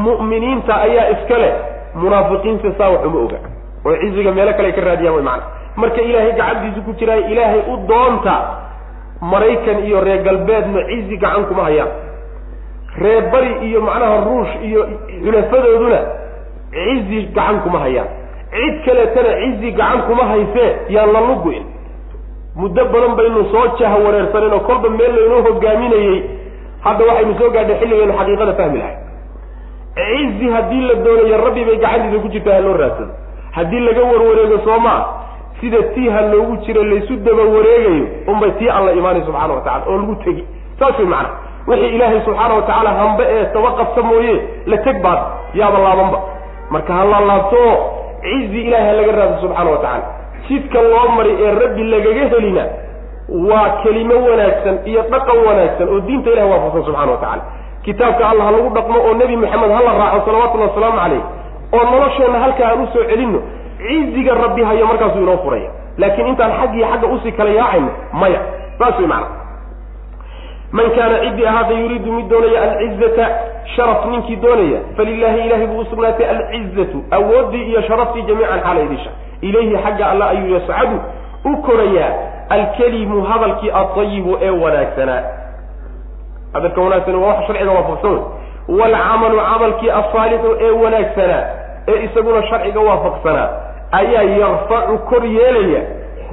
mu'miniinta ayaa iska leh munaafiqiinta saa wax uma oga. Oo ciziga meelo kale ka raadiyaan way macana marka ilaahay gacantiisa ku jiraayo ilaahay u doonta maraykan iyo reer galbeedna cizi gacan kuma hayaan. Reer bari iyo macnaha ruush iyo xulafadooduna cizi gacan kuma hayaan. Cid kaleetana cizi gacan kuma haysee yaan la lugu-in. Muddo badan baynu soo jaha wareersanen oo kolba meel laynoo hogaaminayey hadda waxaynu soo gaadhay xilligaynu xaqiiqada fahmi lahay. Cizi haddii la doonayo rabbi bay gacantiisa ku jirtaa ha loo raadsado haddii laga warwareego soo maa sida tii ha loogu jiro laysu daba wareegayo unbay tii alla imaanay subxana wa tacala oo lagu tegi. Saas way macana wixii ilaahay subxaana wa tacaala hambe ee taba qabta mooye la teg baad yaaba laabanba. Marka ha la laabto oo cizi ilahay ha laga raado subxaana wa tacala jidka loo maray ee rabbi lagaga helina waa kelimo wanaagsan iyo dhaqan wanaagsan oo diinta ilahi waafaqsan subxana wa tacala kitaabka allah lagu dhaqmo oo nebi maxamed hala raaco salawatullahi wasalaamu caleyh oo nolosheenna halkaa aan u soo celinno ciziga rabbi hayo markaasuu inoo furaya. Laakiin intaan xag iyo xagga u sii kala yaacayno maya. Saas way macana man kaana ciddii ahaada yuriidu mid doonaya alcizata sharaf ninkii doonaya falilahi ilahay buu usugnaatay alcizatu awooddii iyo sharaftii jamiican xaala idisha ilayhi xagga alla ayuu yascadu u korayaa alkelimu hadalkii adayibu ee wanaagsanaa hadalka wanaagsan waa wax sharciga waafaqsan wey waalcamalu camalkii asaalixu ee wanaagsanaa ee isaguna sharciga waafaqsanaa ayaa yarfacu kor yeelaya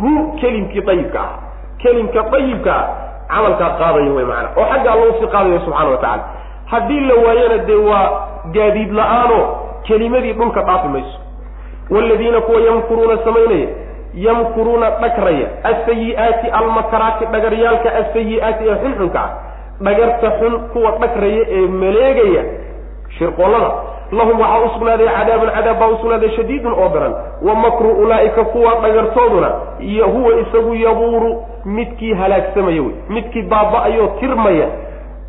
hu kelimkii ayibka ah. Kelimka ayibka ah camalkaa qaadaya wey maana oo xagga alla u sii qaadaya subxana wa tacala haddii la waayana dee waa gaadiid la'aanoo kelimadii dhulka dhaafi mayso. Waaladiina kuwa yamkuruuna samaynaya yamkuruuna dhagraya asayi'aati almakaraati dhagaryaalka asayi'aati ee xunxunka ah. Dhagarta xun kuwa dhagraya ee maleegaya shirqoolada. Lahum waxaa usugnaaday cadaabun cadaab baa usugnaaday shadiidun oo daran. Wa makru ulaa'ika kuwa dhagartooduna iyo huwa isagu yabuuru midkii halaagsamaya wey. Midkii baaba-ayoo tirmaya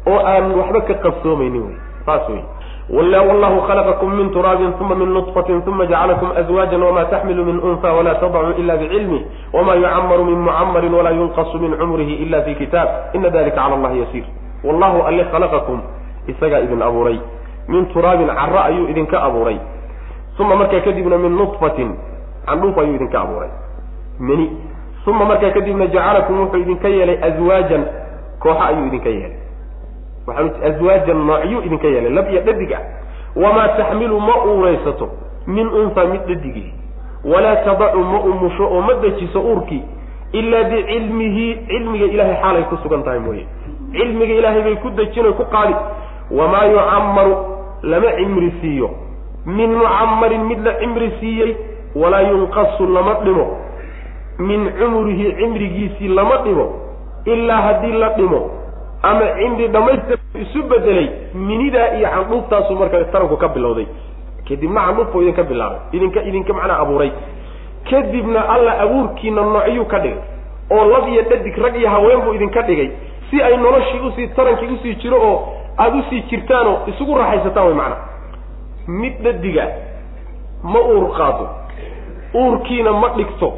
oo aan waxba ka qabsoomaynin wey. Saas wey wallahu khalaqakum min turaabin uma min nutfatin uma jacalakum azwaajan wama taxmilu min unha wala tadacu ila bicilmih wama yucamaru min mucamarin walaa yunqasu min cumrihi ila fi kitaab ina dalika cala allahi yasiir wallahu alle khalaqakum isagaa idin abuuray min turaabin caro ayuu idinka abuuray uma markaa kadibna min nutfatin candhuuf ayuu idinka abuuray meni uma markaa kadibna jacalakum wuxuu idinka yeelay azwaajan kooxa ayuu idinka yeelay azwaajan noocyuu idinka yeelay lab iyo dhadig ah. Wamaa taxmilu ma uuraysato min unha mid dhadigii. Walaa tadacu ma umusho oo ma dejiso uurkii ilaa bicilmihi cilmiga ilahay xaalay ku sugan tahay mooye. Cilmiga ilaahay bay ku dejino ku qaadi. Wamaa yucammaru lama cimri siiyo. Min mucammarin mid la cimri siiyey walaa yunqasu lama dhimo. Min cumrihi cimrigiisii lama dhimo. Ilaa haddii la dhimo ama cimri dhamaystir isu bedelay. Minidaa iyo candhuuftaasu marka taranku ka bilowday. Kadibna candhuufbuu idinka bilaabay. Idinka idinka macnaa abuuray. Kadibna alla abuurkiina noocyuu ka dhigay. Oo lab iyo dhadig rag iyo haween buu idinka dhigay. Si ay noloshii u sii tarankii u sii jiro oo aada u sii jirtaanoo isugu raaxaysataan way macnaa. Mid dhadiga ma uur qaado. Uurkiina ma dhigto.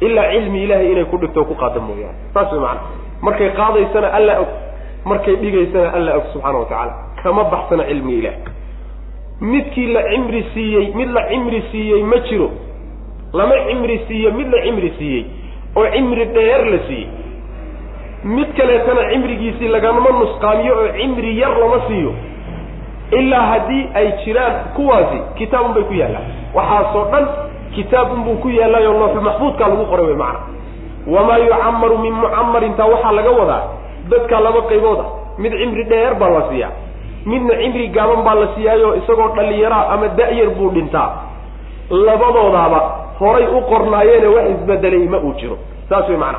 Ilaa cilmi ilaahay inay ku dhigto ku qaado mooyaane. Saas way macana markay qaadaysana alla og markay dhigaysana alla og subxaana wa tacaala. Kama baxsana cilmiga ilaah midkii la cimri siiyey mid la cimri siiyey ma jiro. Lama cimri siiyo mid la cimri siiyey. Oo cimri dheer la siiyey. Mid kaleetana cimrigiisii lagama nusqaamiyo oo cimri yar lama siiyo. Ilaa haddii ay jiraan kuwaasi kitaabun bay ku yaallaan. Waxaasoo dhan kitaabunbuu ku yaallay oo looxul maxfuudkaa lagu qoray wey macana wamaa yucamaru min mucamarin taa waxaa laga wadaa dadka laba qaybooda mid cimri dheer baa la siiyaa. Midna cimri gaaban baa la siiyaayo isagoo dhallinyaraa ama da-yar buu dhintaa. Labadoodaaba horay u qornaayeene wax isbedelay ma uu jiro. Saas wey macana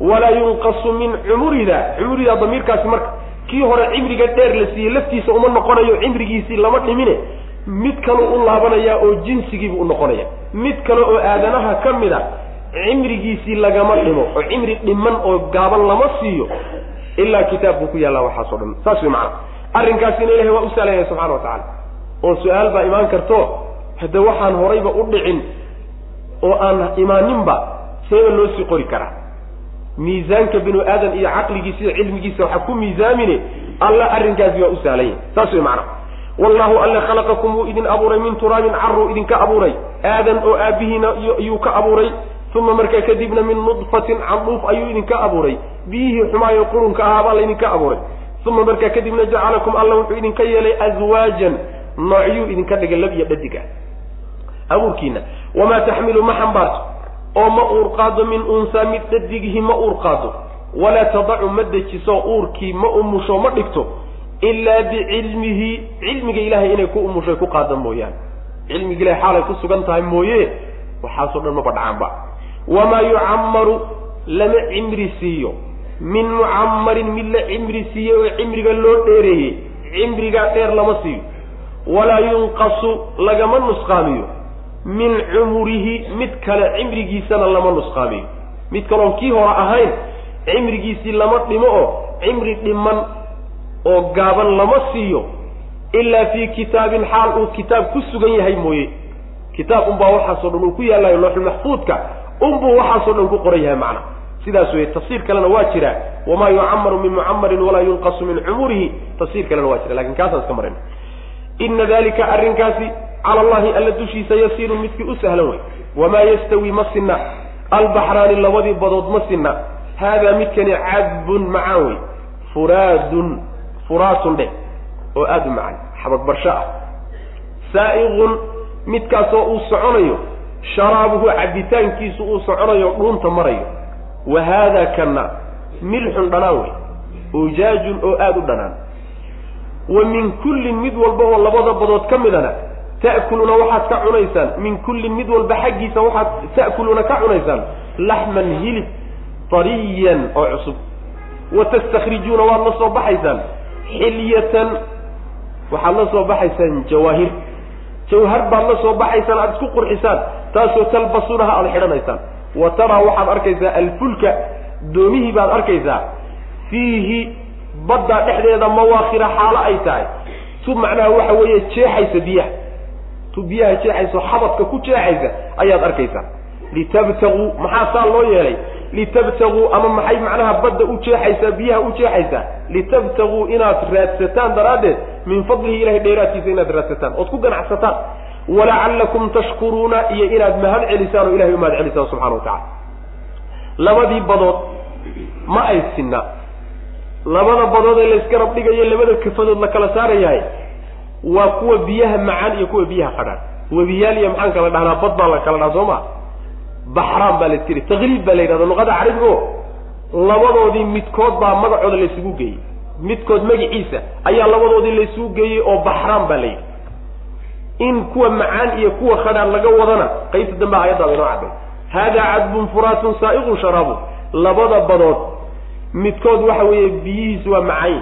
walaa yunqasu min cumurida. Cumurida damiirkaasi marka kii hore cimriga dheer la siiyey laftiisa uma noqonayo cimrigiisii lama dhimine. Mid kaleu u laabanayaa oo jinsigiibuu u noqonaya. Mid kale oo aadanaha ka mid a cimrigiisii lagama dhimo. Oo cimri dhiman oo gaaban lama siiyo ilaa kitaab buu ku yaallaa waxaasoo dhan. Saas way macana arrinkaasina ilahay waa u saalaya subxana wa tacala oo su'aal baa imaan karto hadde waxaan horayba u dhicin oo aan imaaninba seeba loo sii qori karaa. Miisaanka binu aadan iyo caqligiisa iyo cilmigiisa waxaa ku miisaamine alla arrinkaasi waa u saalanya saas way macana wallahu alle khalaqakum wuu idin abuuray min turaabin caruu idinka abuuray. Aadan oo aabihiina iyuu ka abuuray uma markaa kadibna min nudfatin candhuuf ayuu idinka abuuray biyihii xumaayo qurunka ahaa baa laydinka abuuray uma markaa kadibna jacalakum alla wuxuu idinka yeelay aswaajan noocyuu idinka dhigay lab iyo dhadig abuurkiina wamaa taxmilu ma xambaarto oo ma uur qaado min unsaa mid dhadigihi ma uur qaado walaa tadacu ma dejiso uurkii ma umusho ma dhigto ilaa bicilmihi cilmiga ilahay inay ku umushay ku qaada mooyaane cilmiga ilahay xaalay ku sugan tahay mooye waxaasoo dhan maba dhacaanba wamaa yucammaru lama cimri siiyo min mucammarin mid la cimri siiyey oo cimriga loo dheereeyey cimrigaa dheer lama siiyo walaa yunqasu lagama nusqaamiyo min cumurihi mid kale cimrigiisana lama nusqaamiyo mid kaloon kii hore ahayn cimrigiisii lama dhimo oo cimri dhiman oo gaaban lama siiyo ilaa fii kitaabin xaal uu kitaab ku sugan yahay mooye kitaab unbaa waxaasoo dhan uu ku yaallaayo looxulmaxfuudka unbuu waxaasoo dhan ku qoran yahay macna. Sidaas weye tafsiir kalena waa jira. Wamaa yucamaru min mucamarin walaa yunqasu min cumurihi tafsiir kalena waa jira laakiin kaasaan iska marin. Ina dalika arrinkaasi cala allahi alla dushiisa yasiirun midkii u sahlan wey wamaa yastawi ma sinna. Albaxraani labadii badood ma sinna. Haadaa midkani cadbun macaan wey furaadun furaatun dheh oo aada u macaan. Xabagbarsho ah. Saa'iqun midkaasoo uu soconayo sharaabuhu cabitaankiisu uu soconayo dhuunta marayo. Wa haada kana milxun dhanaan wey ujaajun oo aada u dhanaan. Wa min kullin mid walba oo labada badood ka midana ta'kuluuna waxaad ka cunaysaan. Min kullin mid walba xaggiisa waxaad ta'kuluuna ka cunaysaan. Laxman hilib tariyan oo cusub. Wa tastakhrijuuna waad la soo baxaysaan. Xilyatan waxaad la soo baxaysaan jawaahir. Jawhar baad la soo baxaysaan aada isku qurxisaan taasoo talbasunaha aada xidhanaysaan. Wa taraa waxaad arkaysaa alfulka doomihii baad arkaysaa. Fiihi badda dhexdeeda mawaakhira xaalo ay tahay. Tu macnaha waxa weeye jeexaysa biyaha. Tu biyaha jeexayso xabadka ku jeexaysa ayaad arkaysaa. Litabtaguu maxaa saa loo yeelay? Litabtaguu ama maxay macnaha badda u jeexaysaa biyaha u jeexaysaa litabtaguu inaad raadsataan daraaddeed min fadlihi ilahay dheeraadkiisa inaad raadsataan. Ood ku ganacsataan walacallakum tashkuruuna iyo inaad mahad celisaan oo ilahay u mahad celisaan subxana wa tacala labadii badood ma ay sinna labada badood ee layska dhigayo labada kafadood la kala saarayahay waa kuwa biyaha macaan iyo kuwa biyaha qadhaan webiyaal iyo maxaan kala dhahnaa bad baa la kala dhaha soo ma baxraan baa la tiri taqriib baa la yidhahda luqada carabigo labadoodii midkood baa magacooda laysugu geeyey midkood magaciisa ayaa labadoodii laysugu geeyey oo baxraan baa la yidhi in kuwa macaan iyo kuwa khadhaan laga wadana qaybta dambe ayaddaaba inoo cadday haadaa cadbun furaatun saa'iqun sharaabu labada badood midkood waxa weeye biyihiisu waa macayn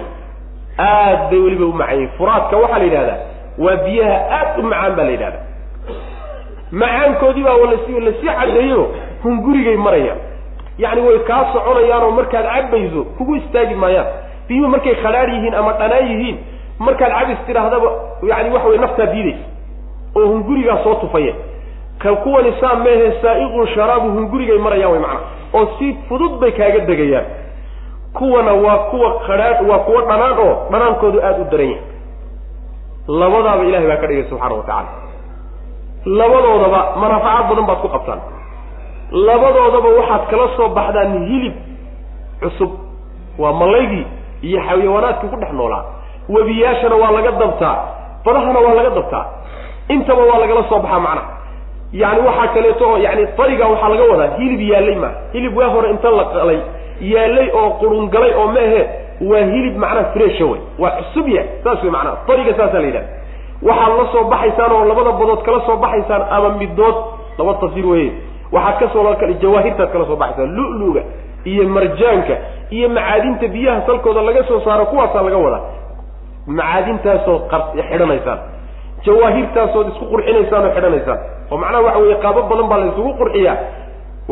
aad bay weliba u macayin furaadka waxaa la yidhahdaa waa biyaha aad u macaan baa la yidhahdaa. Macaankoodii baa lasi la sii caddeeyo hungurigay marayaan. Yacni way kaa soconayaan oo markaad cabayso kugu istaagi maayaan. Biyuhu markay khadhaadh yihiin ama dhanaan yihiin markaad cabis tidhaahdaba yani waxa wey naftaa diidaysa oo hungurigaa soo tufaya ka kuwani saa meehe saa'iqun sharaabu hungurigay marayaan way macana oo si fudud bay kaaga degayaan. Kuwana waa kuwa qadhaadh waa kuwa dhanaan oo dhanaankoodu aada u daran yahay. Labadaaba ilahay baa ka dhigay subxaana wa tacaala. Labadoodaba manaafacaad badan baad ku qabtaan. Labadoodaba waxaad kala soo baxdaan hilib cusub. Waa malaygii iyo xayawaanaadkii ku dhex noolaa. Webiyaashana waa laga dabtaa. Badahana waa laga dabtaa intaba waa lagala soo baxaa macnaha yani waxaa kaleeto oo yani fariga waxaa laga wadaa hilib yaallay ma. Hilib waa hore inta la qalay yaallay oo qurungalay oo maahe waa hilib macnaha fresha wey. Waa cusub ya saas wey macnaha fariga saasaa la yidhaha waxaad la soo baxaysaan oo labada badood kala soo baxaysaan ama midood laba tafsiir weye waxaad ka soo jawaahirtaad kala soo baxaysaan lu-luga iyo marjaanka iyo macaadinta biyaha salkooda laga soo saaro kuwaasaa laga wadaa. Macaadintaasoo xidhanaysaan jawaahirtaasood isku qurxinaysaan oo xidhanaysaan. oo macnaha waxa weeye qaabo badan baa la isugu qurxiyaa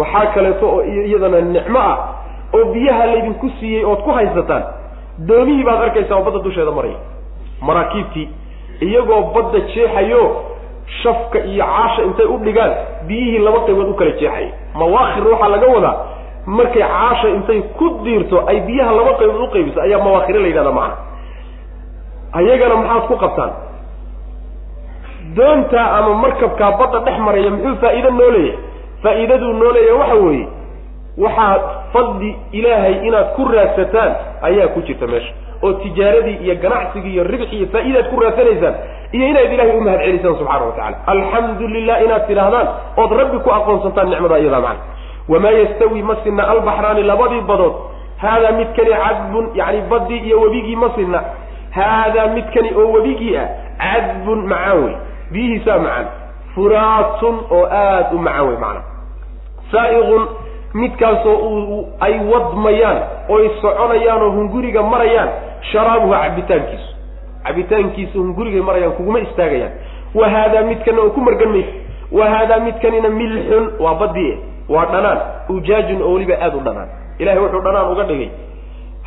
waxaa kaleeto oo iyadana nicmo ah oo biyaha laydinku siiyey ood ku haysataan. doonihii baad arkaysaa oo badda dusheeda maraya. maraakiibtii iyagoo badda jeexayo shafka iyo caasha intay u dhigaan biyihii laba qaybood u kala jeexaya mawaakhir waxaa laga wadaa markay caasha intay ku diirto ay biyaha laba qaybood u qaybiso ayaa mawaakhire la yidhahda macana ayagana maxaad ku qabtaan doontaa ama markabkaa badda dhex maraya muxuu faa'iido noo leeyahay faa'iidaduu noo leeyahay waxa weeye waxaa fadli ilaahay inaad ku raadsataan ayaa ku jirta meesha. Oo tijaaradii iyo ganacsigii iyo ribxi iyo faa'idaad ku raadsanaysaan iyo inaad ilahay umahad celisaan subxana wa tacala alxamdu lilah inaad tidhaahdaan ood rabbi ku aqoonsantaan nicmada iyadaa macna. Wamaa yastawi ma sinna albaxraani labadii badood haadaa midkani cadbun yani badii iyo webigii ma sinna. Haadaa midkani oo webigii ah cadbun macaan wey biyihiisaa macaan. Furaatun oo aada u macaan wey macana saa'iqun midkaasoo uu ay wadmayaan oy soconayaan oo hunguriga marayaan sharaabuhu cabitaankiisu cabitaankiisu hungurigay marayaan kuguma istaagayaan. Wa haadaa midkana oo ku margan maysa wa haadaa midkanina milxun waa badie waa dhanaan. Ujaajun oo weliba aada u dhanaan. Ilahay wuxuu dhanaan uga dhigay.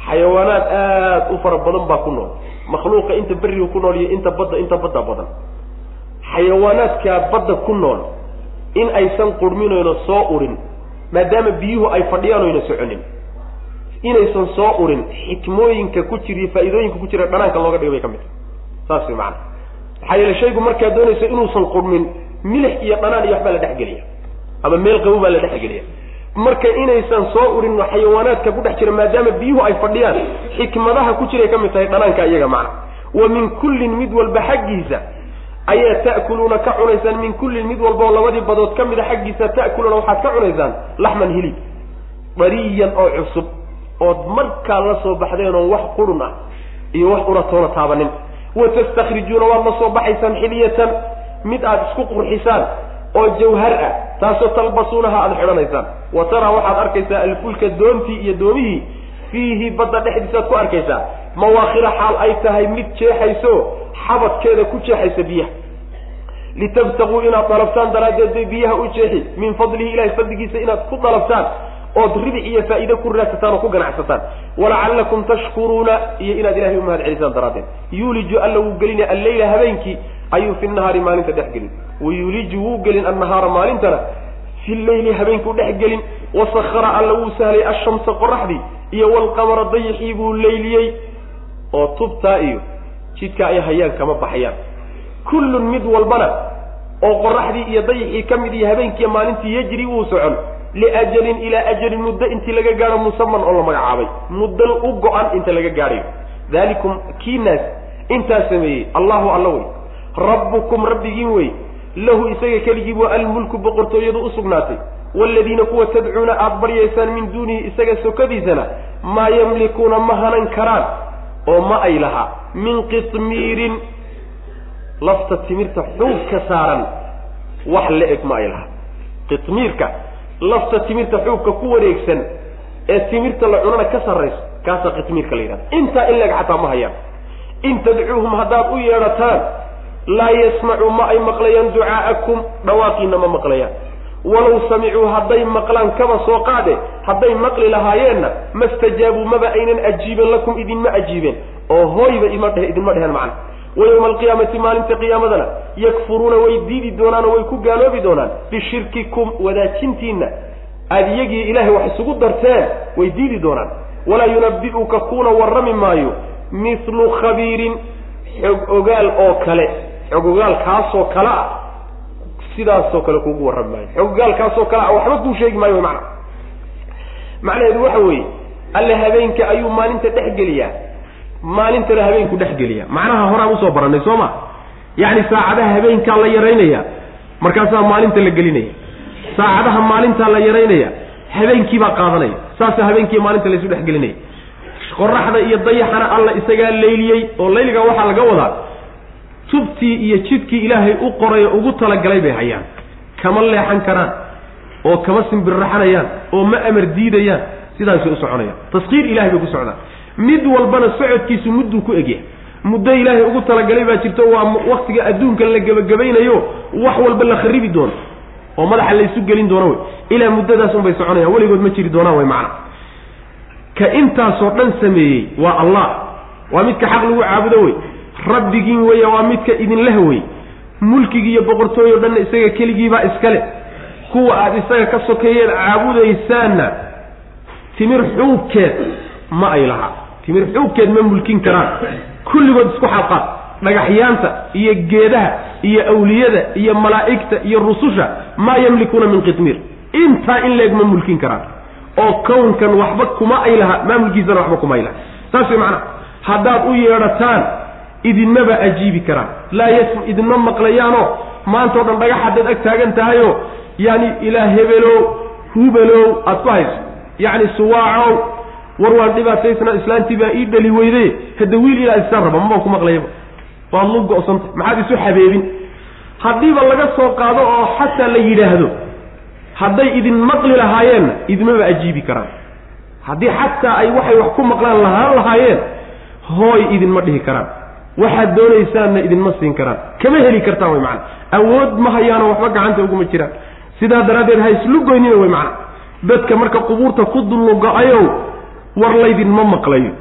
Xayawaanaad aada u fara badan baa ku nool. Makhluuqa inta beriga ku nool iyo inta badda inta badda badan xayawaanaadkaa badda ku nool in aysan qurminayno soo urin maadaama biyuhu ay fadhiyaan oyna soconin. Inaysan soo urin xikmooyinka ku jiriyo faa'iidooyinka ku jira dhanaanka looga dhigay bay ka mid tahay. Saas way macana maxaa yeele shaygu markaad doonayso inuusan qurmin milix iyo dhanaan iyo waxbaa la dhexgeliya ama meel qabow baa la dhexgeliya marka inaysan soo urin xayawaanaadka ku dhex jira maadaama biyuhu ay fadhiyaan xikmadaha ku jiray ka mid tahay dhanaanka iyaga macna. Wa min kullin mid walba xaggiisa ayaa ta'kuluuna ka cunaysaan min kullin mid walba oo labadii badood ka mida xaggiisa ta'kuluuna waxaad ka cunaysaan? Laxman hilib. Bariyan oo cusub ood markaa la soo baxdeen wax qurun ah iyo wax uratoona taabanin. Wa tastakhrijuuna waad la soo baxaysaan xiliyatan mid aad isku qurxisaan oo jawhar ah taasoo talbasuunaha aada xidhanaysaan. Wa taraa waxaad arkaysaa alfulka doontii iyo doomihii fiihi badda dhexdiisaad ku arkaysaa mawaakhira xaal ay tahay mid jeexayso xabadkeeda ku jeexaysa biyaha. Litabtaguu inaad dalabtaan daraaddeed bay biyaha u jeexi. Min fadlihi ilahay fadligiisa inaad ku dalabtaan ood ribic iyo faa'iide ku raadsataan oo ku ganacsataan. Walacallakum tashkuruuna iyo inaad ilahay umahad celisaan daraaddeed. Yuuliju alla wuu gelinaya alleyla habeenkii ayuu fi nahaari maalinta dhex gelin. Wayuuliju wuu gelin annahaara maalintana fi leyli habeenkuu dhex gelin. Wasakara alla wuu sahlay ashamsa qoraxdii iyo walqamara dayixii buu leyliyey oo tubtaa iyo jidka ay hayaan kama baxayaan. Kullun mid walbana oo qoraxdii iyo dayixii ka mid iyo habeenkiiyo maalintii yejri wuu socon liajalin ilaa ajalin muddo intii laga gaadho musaman oo la magacaabay. Muddan u go-an inta laga gaadhayo. Dalikum kiinaas intaas sameeyey. Allahu alla wey. Rabbukum rabbigiin wey. Lahu isaga keligii waa almulku boqortooyadu u sugnaatay. Waaladiina kuwa tadcuuna aada baryaysaan min duunihi isaga sokadiisana maa yamlikuuna ma hanan karaan oo ma ay lahaa min qismiirin lafta timirta xuubka saaran wax la eg ma ay lahaa qismiirka lafta timirta xuubka ku wareegsan ee timirta la cunana ka sarrayso kaasaa qismiirka la yidhahda intaa in leeg xataa ma hayaan. In tadcuuhum haddaad u yeedhataan laa yasmacuu ma ay maqlayaan ducaa'akum dhawaaqiina ma maqlayaan walow samicuu hadday maqlaan kaba soo qaade hadday maqli lahaayeenna ma stajaabuu maba aynan ajiibeen lakum idinma ajiibeen. Oo hooyba idinma dheheen macna. Wa yowma alqiyaamati maalinta qiyaamadana yakfuruuna way diidi doonaan oo way ku gaaloobi doonaan bishirkikum wadaajintiinna. Aada iyagii ilaahay wax isugu darteen way diidi doonaan. Walaa yunabi'uka kuuna warrami maayo mithlu khabiirin xog ogaal oo kale xog ogaal kaasoo kale ah sidaasoo kale kugu warrami maayo. Xog ogaal kaasoo kale ah waxba kuu sheegi maayo macna. Macnaheedu waxa weeye alle habeenka ayuu maalinta dhex geliyaa. Maalintana habeenku dhex geliya macnaha horaan u soo barannay soo ma? Yacni saacadaha habeenkaa la yaraynaya markaasaa maalinta la gelinaya. Saacadaha maalintaa la yaraynaya habeenkiibaa qaadanaya. Saasaa habeenkii maalinta laysu dhex gelinaya. Qoraxda iyo dayaxana alla isagaa layliyey oo layliga waxaa laga wadaa tubtii iyo jidkii ilaahay u qoray ugu talagalay bay hayaan. Kama leexan karaan oo kama simbirraxanayaan oo ma amar diidayaan sidaasay u soconayaan. Taskiir ilahay bay ku socdaan. Mid walbana socodkiisu mudduu ku egyahay. Muddo ilaahay ugu talagalay baa jirto waa waktiga adduunkan la gebagabaynayo wax walba la kharibi doono. Oo madaxa laysu gelin doono wey ilaa muddadaas unbay soconayaan. Weligood ma jiri doonaan way macna. Ka intaasoo dhan sameeyey waa allah. Waa midka xaq lagu caabudo wey rabbigiin weya waa midka idinleh wey mulkigii iyo boqortooy o dhanna isaga keligiibaa iskale kuwa aada isaga ka sokeeyeed caabudaysaanna timir xuubkeed ma ay laha timir xuubkeed ma mulkin karaan. Kulligood isku xalqaad dhagaxyaanta iyo geedaha iyo awliyada iyo malaa'igta iyo rususha maa yamlikuuna min qitmiir intaa in leeg ma mulkin karaan. Oo kownkan waxba kuma ay laha maamulkiisana waxba kuma ay laha saas way haddaad u yeedhataan idinmaba ajiibi karaan laa yasm idinma maqlayaanoo maantao dhan dhagax haddaad ag taagan tahayoo yani ilaa hebelow hubelow aad ku hayso. Yacni suwaacow war waan dhibaataysna islaantii baa ii dhali weyde. Hadda wiil ilaa isaan raba mabaan ku maqlayaba waad lu go-santay maxaad isu xabeebin haddiiba laga soo qaado oo xataa la yidhaahdo hadday idin maqli lahaayeenna idinmaba ajiibi karaan haddii xataa ay waxay wax ku maqlaan lahaan lahaayeen hooy idinma dhihi karaan waxaad doonaysaanna idinma siin karaan. Kama heli kartaan way macana awood ma hayaanoo waxba gacanta uguma jiraan. Sidaa daraaddeed ha islugoynina way macana dadka marka qubuurta ku dullugo-ayow war laydinma maqlayo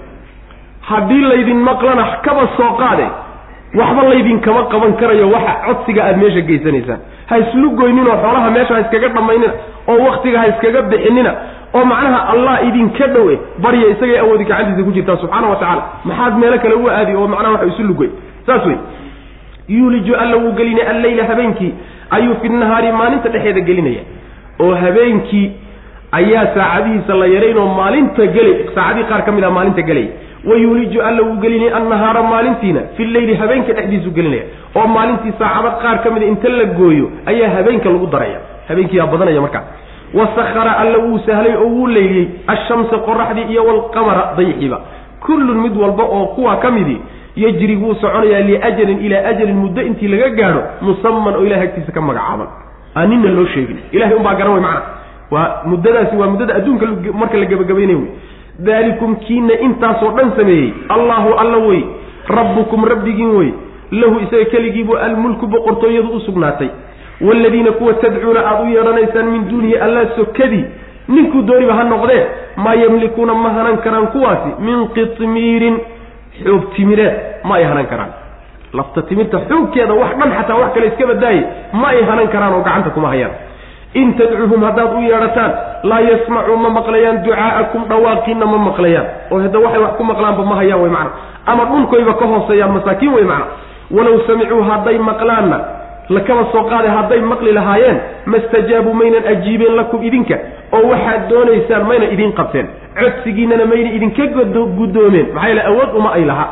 haddii laydin maqlana kaba soo qaade waxba laydinkama qaban karayo waxa codsiga aada meesha geysanaysaan ha islu goyninoo xoolaha meesha ha iskaga dhammaynina oo waktiga ha iskaga bixinina oo macnaha allah idinka dhowe barya isagay awoodi gacantiisa ku jirtaa subxaana wa tacaala. Maxaad meelo kale u aadi oo macnaha waxa isu lugoy saas wey yuuliju alla wuu gelinaya alleyla habeenkii ayuu fi nahaari maalinta dhexeeda gelinaya. Oo habeenkii ayaa saacadihiisa la yarayn oo maalinta gelay. Saacadihii qaar ka mid ah maalinta gelay. Wayuuliju alla wuu gelinaya annahaara maalintiina fi leyli habeenka dhexdiisu gelinaya. Oo maalintii saacado qaar ka mida inta la gooyo ayaa habeenka lagu daraya. Habeenkiiyaa badanaya markaa wasakara alla wuu sahlay oo wuu leyliyey ashamsa qoraxdii iyo walqamara dayxiba kullun mid walba oo kuwaa ka midii yejri wuu soconayaa liajalin ilaa ajalin muddo intii laga gaadho musaman oo ilahay agtiisa ka magacaaban. Aan nina loo sheegin. Ilahay unbaa garan way macana waa muddadaasi waa muddada adduunka marka la gebagabaynay wey daalikum kiina intaasoo dhan sameeyey. Allahu alla wey rabbukum rabbigiin wey lahu isaga keligiibuu almulku boqortooyadu u sugnaatay waaladiina kuwa tadcuuna aada u yeedhanaysaan min duunihi alla sokadii ninkuu dooniba ha noqdee maa yamlikuuna ma hanan karaan kuwaasi min qitmiirin xoog timireed ma ay hanan karaan lafta timirta xoogkeeda wax dhan xataa wax kale iska badaaye ma ay hanan karaan oo gacanta kuma hayaan in tadcuuhum haddaad u yeedhataan laa yasmacuu ma maqlayaan ducaa'akum dhawaaqiinna ma maqlayaan oo hadda waxay wax ku maqlaanba ma hayaan way macna ama dhulkoyba ka hooseeyaan masaakiin wey macna walow samicuu hadday maqlaanna lakaba soo qaada hadday maqli lahaayeen mastajaabuu maynan ajiibeen lakum idinka oo waxaad doonaysaan mayna idin qabteen. Codsigiinana mayna idinka guddoomeen. Maxaa yaele awood uma ay laha.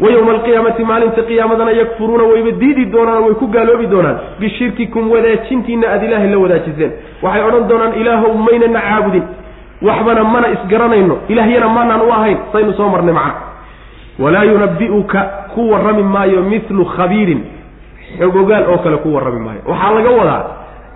Wa yowma alqiyaamati maalinta qiyaamadana yakfuruuna wayba diidi doonaan way ku gaaloobi doonaan. Bishirkikum wadaajintiina aada ilaahay la wadaajiseen. Waxay odhan doonaan ilaahow maynana caabudin. Waxbana mana isgaranayno. Ilaahyana maanaan u ahayn. Saynu soo marnay macna. Walaa yunabi'uka ku warrami maayo milu khabiirin xog ogaal oo kale ku warrami maayo. Waxaa laga wadaa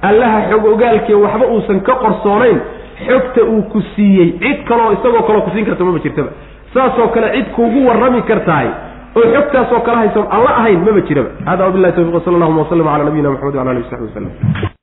allaha xog ogaalkee waxba uusan ka qorsoonayn xogta uu ku siiyey. Cid kaleoo isagoo kaleo kusiin karta maba jirtaba. Saasoo kale cid kuugu warrami kartahay oo xogtaasoo kale haysoon alla ahayn maba jiraba. Hada wabilahi tawfiq sala allahuma waslama cala nabiyina maxamed wala alihi wasaxbi waslem